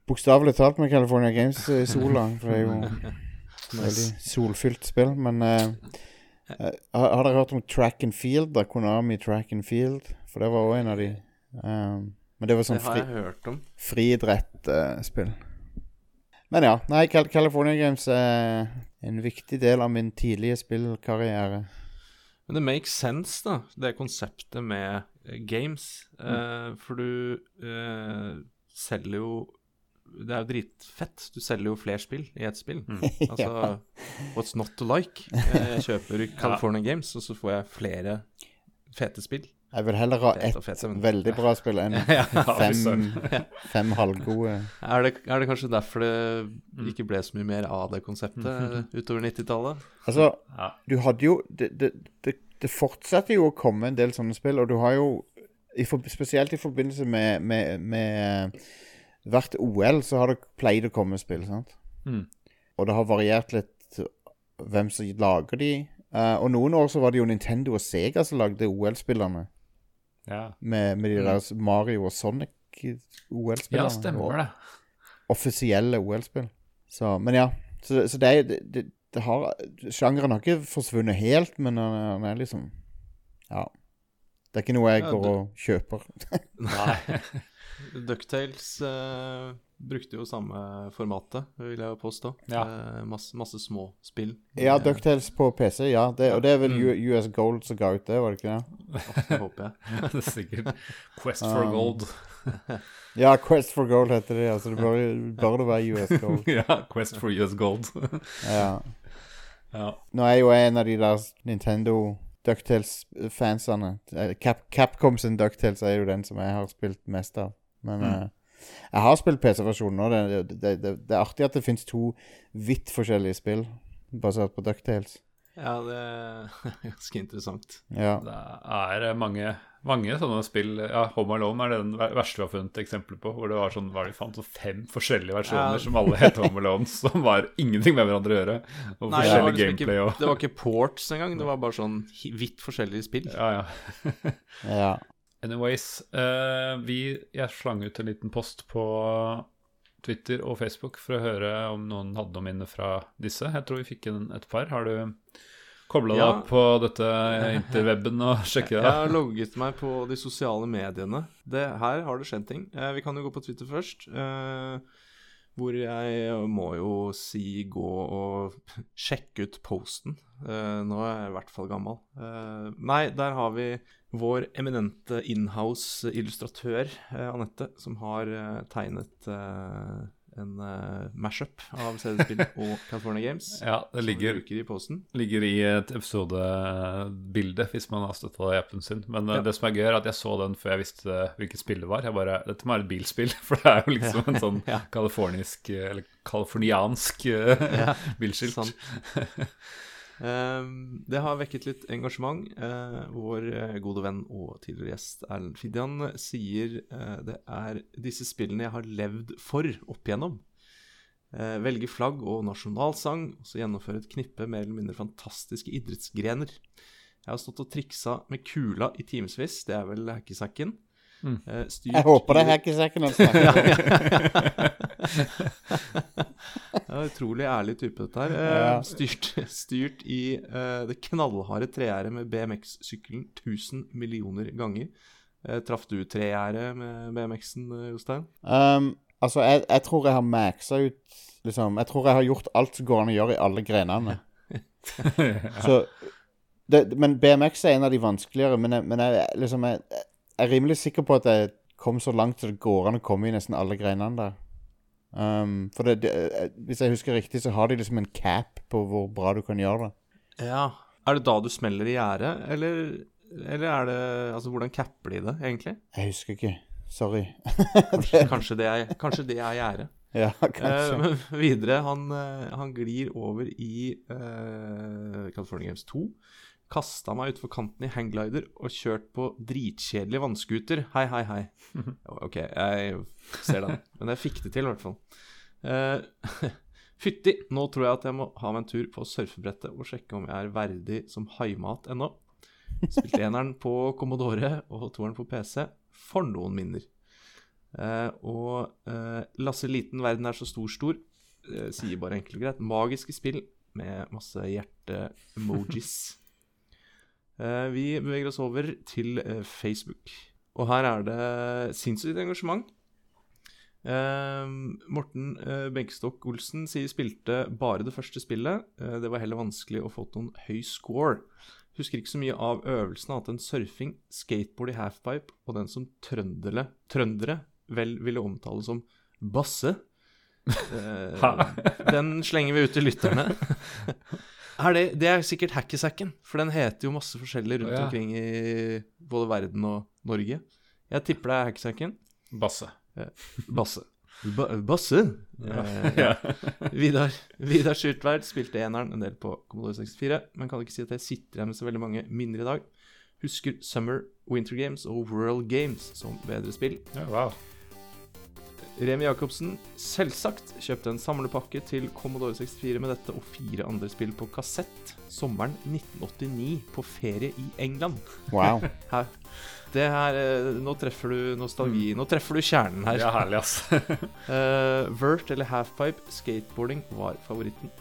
Bokstavelig talt med California Games i sola, for det er jo et veldig solfylt spill. Men uh, uh, har dere hørt om Track and Field? da, Konami Track and Field? For det var òg en av de um, men det var sånn fri, friidrettsspill. Uh, Men ja. Nei, California Games er en viktig del av min tidlige spillkarriere. Men det makes sense, da, det konseptet med uh, games. Mm. Uh, for du uh, selger jo Det er jo dritfett. Du selger jo flere spill i ett spill. Mm. Altså, what's not to like? Jeg kjøper California ja. Games, og så får jeg flere fete spill. Jeg vil heller ha ett veldig bra spill enn fem, fem halvgode. Er det, er det, kanskje derfor det mm. ikke ble så mye mer av det konseptet utover 90-tallet? Altså, du hadde jo det, det, det, det, fortsetter jo å komme en del sånne spill, og du har jo i for, Spesielt i forbindelse med, med, med hvert OL så har det pleid å komme spill, sant? Mm. og det har variert litt hvem som lager de. Uh, og noen år så var det jo Nintendo og Sega som lagde OL-spillerne. Ja. Med, med, de der Mario og Sonic-OL-spillerne. Ja, stemmer det. Offisielle OL-spill. Så, men ja. Så, så det, det, det, det, har Sjangeren har ikke forsvunnet helt, men han er liksom Ja. Det er ikke noe jeg ja, går og kjøper. Nei. Ducktales uh, brukte jo samme formatet, vil jeg påstå. Ja. Uh, masse, masse, små spill. Ja, Ducktales på PC, ja. Det, og det er vel mm. US Gold som ga ut det, var det ikke det? det håper jeg. det er sikkert Quest for um, Gold. ja, Quest for Gold heter det. Altså det bør, bør det være US Gold. ja, Quest for US Gold. ja. ja. Nå er jo en av de der Nintendo Ducktales-fansene Cap Capcom sin Ducktales er jo den som jeg har spilt mest av. Men mm. uh, jeg har spilt PC-versjonen nå. Det, det, det, det, er artig at det fins to vidt forskjellige spill basert på Ducktales. Ja, det er ganske interessant. Ja. Det er mange, mange sånne spill Ja, Home Alone er den verste vi har funnet eksempler på. Hvor det var sånn, var det fant så fem forskjellige versjoner ja. som alle het Home Alone, som var ingenting med hverandre å gjøre. Og Nei, det var, gameplay. ikke, det var ikke ports engang, det var bare sånn vidt forskjellige spill. Ja, ja. ja. Anyways, uh, vi, jeg slang ut en liten post på Twitter og Facebook for å høre om noen hadde noe minne fra disse. Jeg tror vi fikk en, et par. Har du kobla ja. deg på dette interweben og sjekket det? Jeg har logget meg på de sosiale mediene. Det, her har det skjedd ting. Eh, vi kan jo gå på Twitter først. Eh, hvor jeg må jo si gå og sjekke ut posten. Uh, nå er jeg i hvert fall gammel. Uh, nei, der har vi vår eminente inhouse-illustratør uh, Anette, som har tegnet en uh, mashup av CD-spill og California Games. Ja, det ligger, i, ligger i et episodebilde hvis man har støtta appen sin. Men ja. det som er gøy, er at jeg så den før jeg visste hvilket spill det var. Jeg bare, Dette må være et bilspill, for det er jo liksom ja. en sånn ja. californisk, eller californiansk uh, bilskilt. Ehm, det har vekket litt engasjement. Uh, vår eh, gode venn og tidligere gjest Erlend Fidjan sier uh, det er disse spillene jeg har levd for opp igjennom. Velge flagg og nasjonalsang, og så gjennomføre et knippe mer eller mindre fantastiske idrettsgrener. Jeg har stått og triksa med kula i timevis, det er vel hackesacken. Mm. jeg håper det er hackesacken han snakker ja, utrolig ærlig type, dette her. Ja. styrt, styrt, i eh, det knallharde tregjerdet med BMX-sykkelen 1000 millioner ganger. Eh, traff du tregjerdet med BMX-en, eh, Jostein? Um, altså, jeg, jeg, tror jeg har maxa ut liksom Jeg tror jeg har gjort alt som går an å gjøre i alle grenene. Så det, Men BMX er en av de vanskeligere. Men, jeg, men jeg, liksom, jeg, jeg er rimelig sikker på at jeg kom så langt som det går an å komme i nesten alle grenene der. Um, for det, det, eh, hvis jeg husker riktig, så har de liksom en cap på hvor bra du kan gjøre det. Ja. Er det da du smeller i gjerdet, eller, eller er det Altså, hvordan capper de det, egentlig? Jeg husker ikke. Sorry. kanskje, kanskje, det er, kanskje det er gjerdet. Ja, kanskje. Uh, men videre, han, uh, han, glir over i uh, California Games 2 kasta meg utfor kanten i hangglider og kjørt på dritkjedelig vannscooter. Hei, hei, hei. Ok, jeg ser den. Men jeg fikk det til, i hvert fall. Uh, Fytti, nå tror jeg at jeg må ha meg en tur på surfebrettet og sjekke om jeg er verdig som haimat ennå. Spilte eneren på Commodore og toeren på PC. For noen minner. Uh, og uh, Lasse Liten, verden er så stor, stor, sier bare enkelt og greit. Magiske spill med masse hjerte-emojis. Eh, vi beveger oss over til eh, Facebook. Og her er det sinnssykt engasjement. Uh, Morten uh, Olsen sier spilte bare det første spillet. Det var heller vanskelig å få til noen høy score. Husker ikke så mye av øvelsene annet enn surfing, skateboard i halfpipe og den som trøndere, trøndere vel ville omtale som basse. den slenger vi ut til lytterne. Er det, det, er sikkert Hackysacken, for den heter jo masse forskjellig rundt oh, ja. omkring i både verden og Norge. Jeg tipper det er Hackysacken. Basse. basse. Ba basse? Ja. Eh, ja. Vidar, Vidar Skjurtveit spilte eneren en del på Commodore 64, men kan ikke si at jeg sitter igjen med så veldig mange minner i dag. Husker Summer, Winter Games og World Games som bedre spill. Ja, wow. Remi Jacobsen selvsagt kjøpte en samlepakke til Commodore 64 med dette og fire andre spill på kassett sommeren 1989 på ferie i England. Wow. Her. Det her eh, Nå treffer du nostalgi. Nå treffer du kjernen her. Ja, herlig, ass. uh, Vert eller halfpipe, skateboarding var favoritten.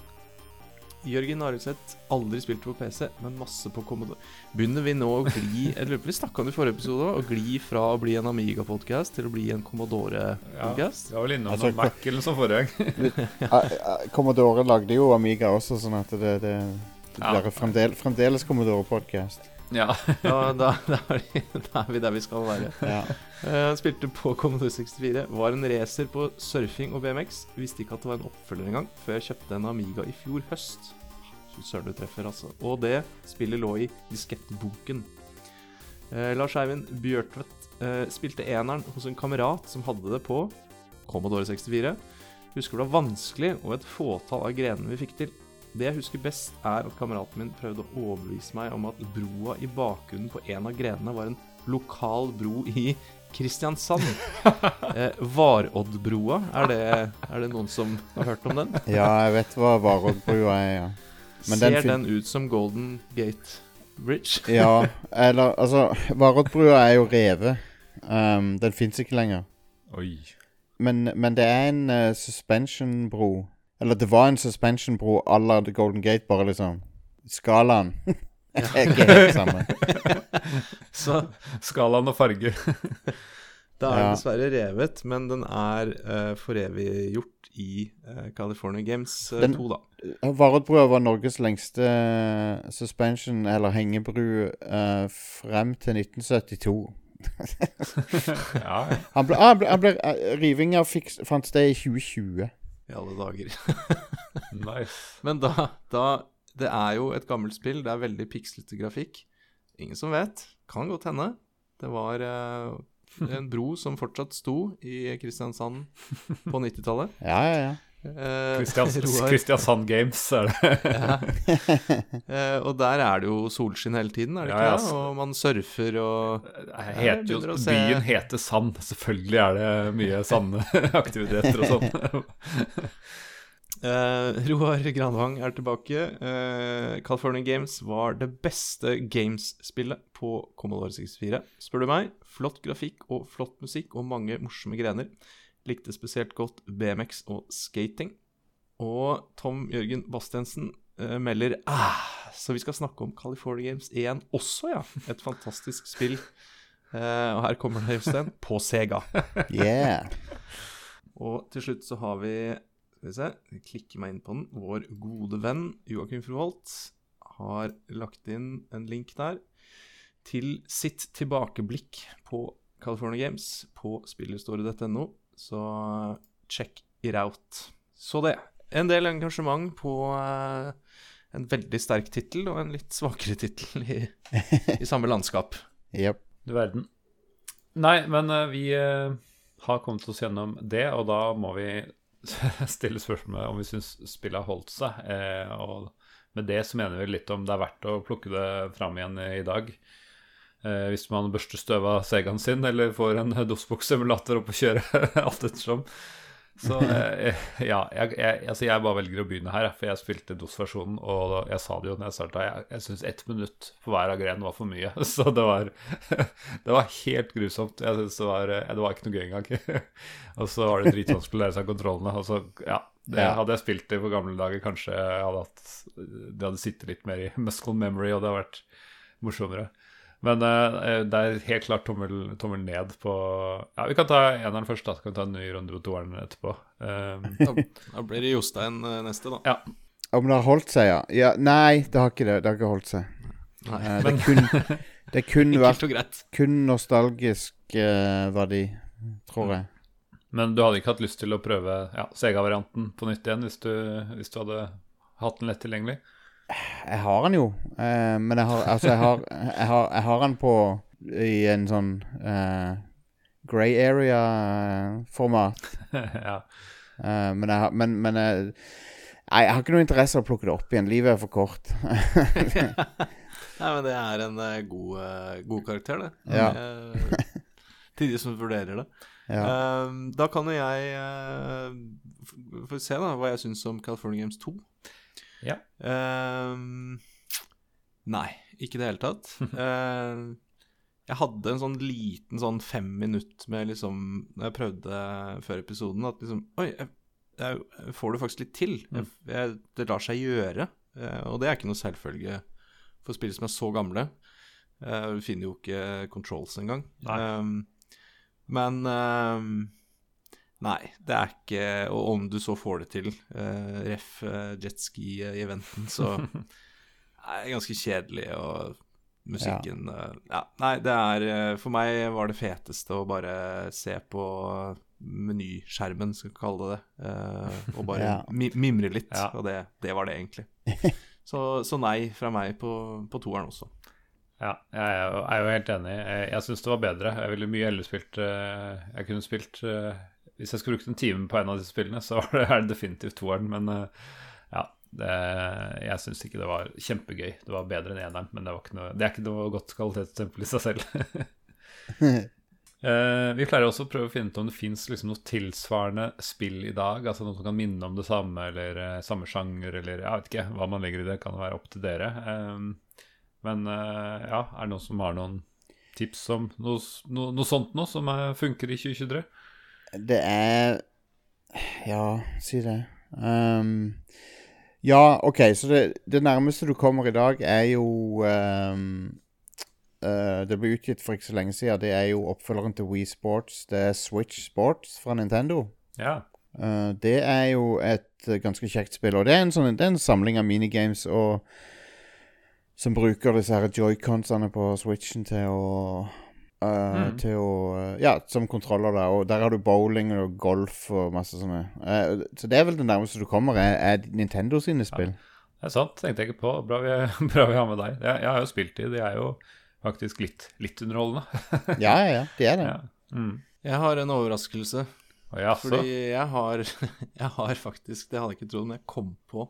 Jørgen Arudseth, aldri spilt på PC, men masse på Commodore. Begynner vi nå å gli Jeg lurer på Vi snakka om det i forrige episode òg, å gli fra å bli en Amiga-podkast til å bli en Commodore-podkast. Ja, vi var vel innom Altså, noe Mac eller noe sånt forrige gang. Commodore lagde jo Amiga også, sånn at det, det, det Ja. fremdeles, fremdeles Commodore-podkast. Ja. Da, da, da, er vi, da er vi der vi skal være. Ja. Uh, spilte på Commodore 64, var en racer på surfing og BMX. Visste ikke at det var en oppfølger engang, før jeg kjøpte en Amiga i fjor høst. Søren du treffer, altså. Og det spillet lå i diskettboken. Uh, Lars Eivind Bjørtvedt uh, spilte eneren hos en kamerat som hadde det på Commodore 64. Husker det var vanskelig og et fåtall av grenene vi fikk til. Det jeg husker best, er at kameraten min prøvde å overbevise meg om at broa i bakgrunnen på en av grenene var en lokal bro i Kristiansand. Eh, Varoddbrua, er det, er det noen som har hørt om den? ja, jeg vet hva Varoddbrua er, ja. Men den Ser fin- den ut som Golden Gate Bridge? Ja, eller altså Varoddbrua er jo revet. Um, den fins ikke lenger. Oi. Men, men det er en uh, suspension-bro. Eller det var en suspension-bro à la The Golden Gate, bare liksom Skalaen er ikke helt samme. Så Skalaen og farge. da er den dessverre revet, men den er uh, foreviggjort i uh, California Games uh, Den- 2, da. Varoddbrua var Norges lengste suspension, eller hengebru, uh, frem til 1972. Ja, Han ble, ah, han ble, han ble, uh, rivinga fant sted i 2020. I alle dager. nice. Men da, da Det er jo et gammelt spill. Det er veldig pikslete grafikk. Ingen som vet. Kan godt hende. Det var eh, en bro som fortsatt sto i Kristiansand på 90-tallet. Ja, ja, ja. Eh, Kristians Kristiansand Games, er det. ja. Eh, og der er det jo solskinn hele tiden, er det Ja, ikke ja, det? Og man surfer og heter jo, se- byen heter Sand. Selvfølgelig er det mye sandaktiviteter og sånn. Uh, Roar Granvang er tilbake. Uh, California Games var det beste Games-spillet på Commodore 64, spør du meg. Flott grafikk og flott musikk og mange morsomme grener. Likte spesielt godt BMX og skating. Og Tom Jørgen Bastensen uh, melder ah, Så vi skal snakke om California Games 1 også, ja. Et fantastisk spill. Uh, og her kommer det, Jostein, på Sega. Yeah. Og til slutt så har vi Skal vi se, jeg klikker meg inn på den. Vår gode venn Joakim Froholt har lagt inn en link der til sitt tilbakeblikk på California Games på spillhistorie.no. Så check it out. Så det. En del engasjement på uh, en veldig sterk tittel og en litt svakere tittel i, i samme landskap. Yep. Du verden. Nei, men uh, vi uh, har kommet oss gjennom det, og da må vi stille spørsmålet om vi syns spillet har holdt seg. Eh, og med det så mener vi litt om det er verdt å plukke det fram igjen i dag. Eh, hvis man børster støv av Segaen sin, eller får en DOSBox-simulator opp og kjøre alt ettersom. Så eh, ja, jeg, jeg, altså jeg bare velger å begynne her, for jeg spilte DOS-versjonen, og jeg sa det jo når jeg starta, jeg, jeg syns ett minutt på hver av grenene var for mye. Så det var, det var helt grusomt. Jeg synes det var, eh, det var ikke noe gøy engang. og så var det dritvanskelig å lære seg kontrollene. Og så, ja, det, Ja. Hadde jeg spilt det på gamle dager, kanskje jeg hadde hatt, det hadde sittet litt mer i muscle memory, og det hadde vært morsommere. Men uh, det er helt klart tommel, tommel ned på Ja, vi kan ta eneren først, da. Så kan vi ta en ny runde på toeren etterpå. Um, Da, da blir det Jostein eh, neste, da. ja. Om det har holdt seg, ja. ja? Nei, det har ikke det. Det har ikke holdt seg. Nei. Eh, det, kun, det kun vært greit. kun nostalgisk uh, verdi, tror jeg. Men du hadde ikke hatt lyst til å prøve ja, Sega-varianten på nytt igjen hvis du, hvis du hadde hatt den lett tilgjengelig? Jeg har den jo, eh, men jeg har, altså, jeg har, jeg har, jeg har den på i en sånn eh, grey area-format. ja. Eh, men jeg har Men, men jeg, nei, jeg har ikke noe interesse av å plukke det opp igjen. Livet er for kort. Nei, men det er en eh, god, eh, god karakter, det. Ja. Eh, til de som vurderer det. Ja. Uh, da kan jo jeg uh, Få se da hva jeg syns om California Games 2. Ja. Uh, nei, ikke i det hele tatt. jeg hadde en sånn liten sånn fem minutt med liksom Når jeg prøvde før episoden, at liksom Oi, jeg, jeg får det faktisk litt til. Mm. Jeg, jeg, det lar seg gjøre. og det er ikke noe selvfølge for spill som er så gamle. Uh, vi finner jo ikke controls engang. Um, men um, Nei, det er ikke Og om du så får det til, uh, ref uh, jetski-eventen, så er det ganske kjedelig, og musikken ja. Uh, ja. Nei, det er For meg var det feteste å bare se på menyskjermen, skal vi kalle det det, og bare ja. mimre litt. Ja. Og det, det, var det egentlig. så, så, nei fra meg på, på toeren også. Ja, jeg er jo helt enig. Jeg, jeg syns det var bedre. Jeg ville mye heller spilt uh, Jeg kunne spilt uh, Hvis jeg skulle brukt en time på en av disse spillene, så er det definitivt toeren. Men uh, ja, det, jeg syns ikke det var kjempegøy. Det var bedre enn eneren, men det, noe, det, er ikke noe godt kvalitetsstempel i seg selv. vi pleier også å prøve å finne ut om det fins liksom noe tilsvarende spill i dag. Altså noe som kan minne om det samme, eller samme sjanger, eller jeg vet ikke hva man legger i det. Kan være opp til dere. Uh, men uh, ja, er det noen som har noen tips om noe, no, noe sånt noe som er, funker i 2023? Det er Ja, si det. Um, ja, OK, så det, det, nærmeste du kommer i dag, er jo um, uh, Det ble utgitt for ikke så lenge siden. Det er jo oppfølgeren til Wii Sports. Det er Switch Sports fra Nintendo. Ja. Uh, det er jo et ganske kjekt spill. Og det er en, sånn, det er en samling av minigames. og som bruker disse joyconsene på switchen til å uh, mm. Til å uh, Ja, som kontroller, da. Og der har du bowling og golf og masse sånne. Uh, så det er vel det nærmeste du kommer, er, er Nintendo sine spill. Ja. Det er sant, tenkte jeg ikke på. Bra vi, bra vi har med deg. Jeg, jeg, har jo spilt de. De er jo faktisk litt, litt underholdende. ja, ja, ja. De er det. Ja. Mm. Jeg har en overraskelse. Ja, fordi jeg har, jeg har faktisk Det hadde jeg ikke trodd, men jeg kom på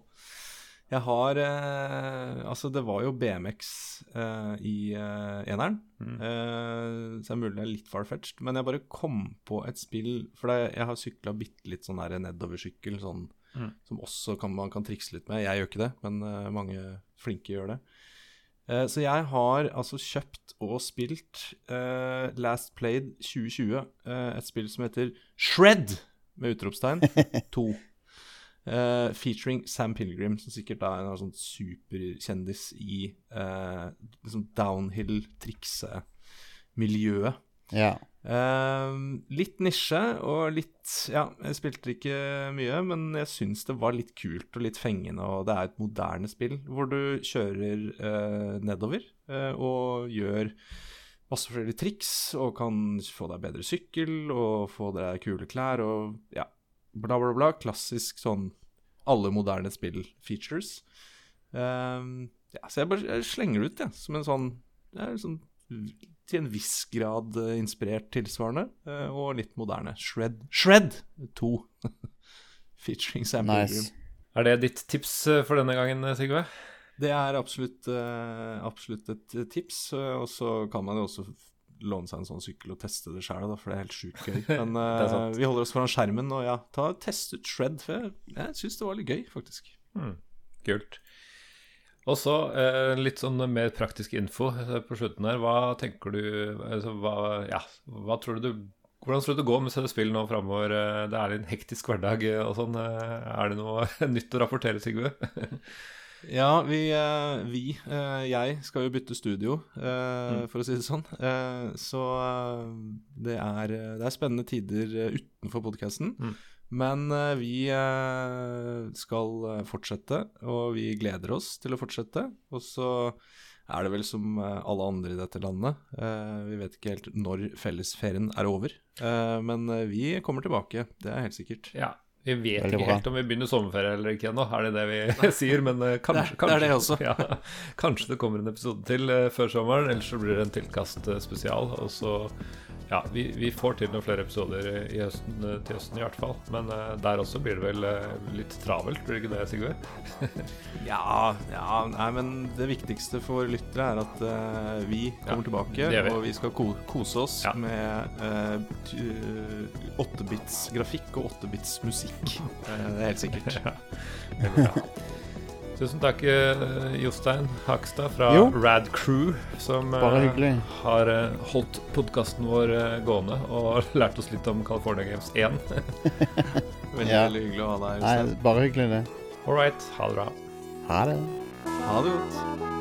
jeg har eh, Altså, det var jo BMX eh, i eh, eneren. Mm. Eh, så det er mulig det er litt far-fetched. Men jeg bare kom på et spill For det, jeg har sykla bitte litt sånn nedoversykkel, sånn, mm. som også kan, man kan trikse litt med. Jeg gjør ikke det, men uh, mange flinke gjør det. Uh, så jeg har altså kjøpt og spilt Last Played 2020, et spill som heter Shred, med utropstegn, 2. Uh, featuring Sam Pilgrim, som sikkert er en sånn superkjendis i uh, liksom downhill-triksemiljøet. Ja. Uh, litt nisje og litt Ja, jeg spilte ikke mye, men jeg syns det var litt kult og litt fengende. Og det er et moderne spill hvor du kjører nedover og gjør masse forskjellige triks og kan få deg bedre sykkel og få deg kule klær og ja, bla, bla, bla. Klassisk sånn alle moderne spill-features. Um, ja, så jeg bare jeg slenger det ut, jeg, ja, som en sånn, ja, sånn Til en viss grad uh, inspirert tilsvarende, uh, og litt moderne. Shred, Shred 2. Featuring Sam nice. Er det ditt tips uh, for denne gangen, Sigve? Det er absolutt, absolutt et tips. og så kan man jo også låne seg en sånn sykkel og teste det sjøl, for det er helt sjukt gøy. Men uh, vi holder oss foran skjermen, og ja, ta test ut Shred. For jeg, jeg syns det var litt gøy, faktisk. Mm, kult. Og så eh, litt sånn mer praktisk info eh, på slutten her. Hva tenker du altså, hva, ja, hva tror du hvordan tror du det går med spill nå framover? Eh, det er en hektisk hverdag og sånn. Er det noe nytt å rapportere, Sigve? Ja, vi, eh, vi, eh, Jeg skal jo bytte studio, eh, mm. for å si det sånn. Så det er, det er spennende tider utenfor podkasten. Mm. Men vi skal fortsette, og vi gleder oss til å fortsette. Og så er det vel som alle andre i dette landet. Vi vet ikke helt når fellesferien er over. Men vi kommer tilbake, det er helt sikkert. Ja, vi vet Veldig ikke bra. helt om vi begynner sommerferie eller ikke ennå, er det det vi sier? Men uh, kanskje, det, kanskje, det, det ja, kanskje, det kommer en episode til uh, før sommeren, ellers så blir det en tilkast uh, spesial. Og så ja, vi, vi, får til noen flere episoder i høsten, til høsten i hvert fall. Men uh, der også blir det vel uh, litt travelt, blir det ikke det, Sigve? ja, ja, nei, men det viktigste for lyttere er at uh, vi kommer ja, tilbake, vi. og vi skal ko kose oss ja. med åttebits grafikk og åttebits musikk. det er helt sikkert. ja. Tusen takk, eh, Jostein Hakstad fra jo. Rad Crew, som uh, har uh, holdt podkasten vår gående og lært oss litt om California Games 1. veldig, ja. veldig hyggelig å ha deg her. Bare hyggelig, det. All right. Ha det bra. Ha det. Ha det godt.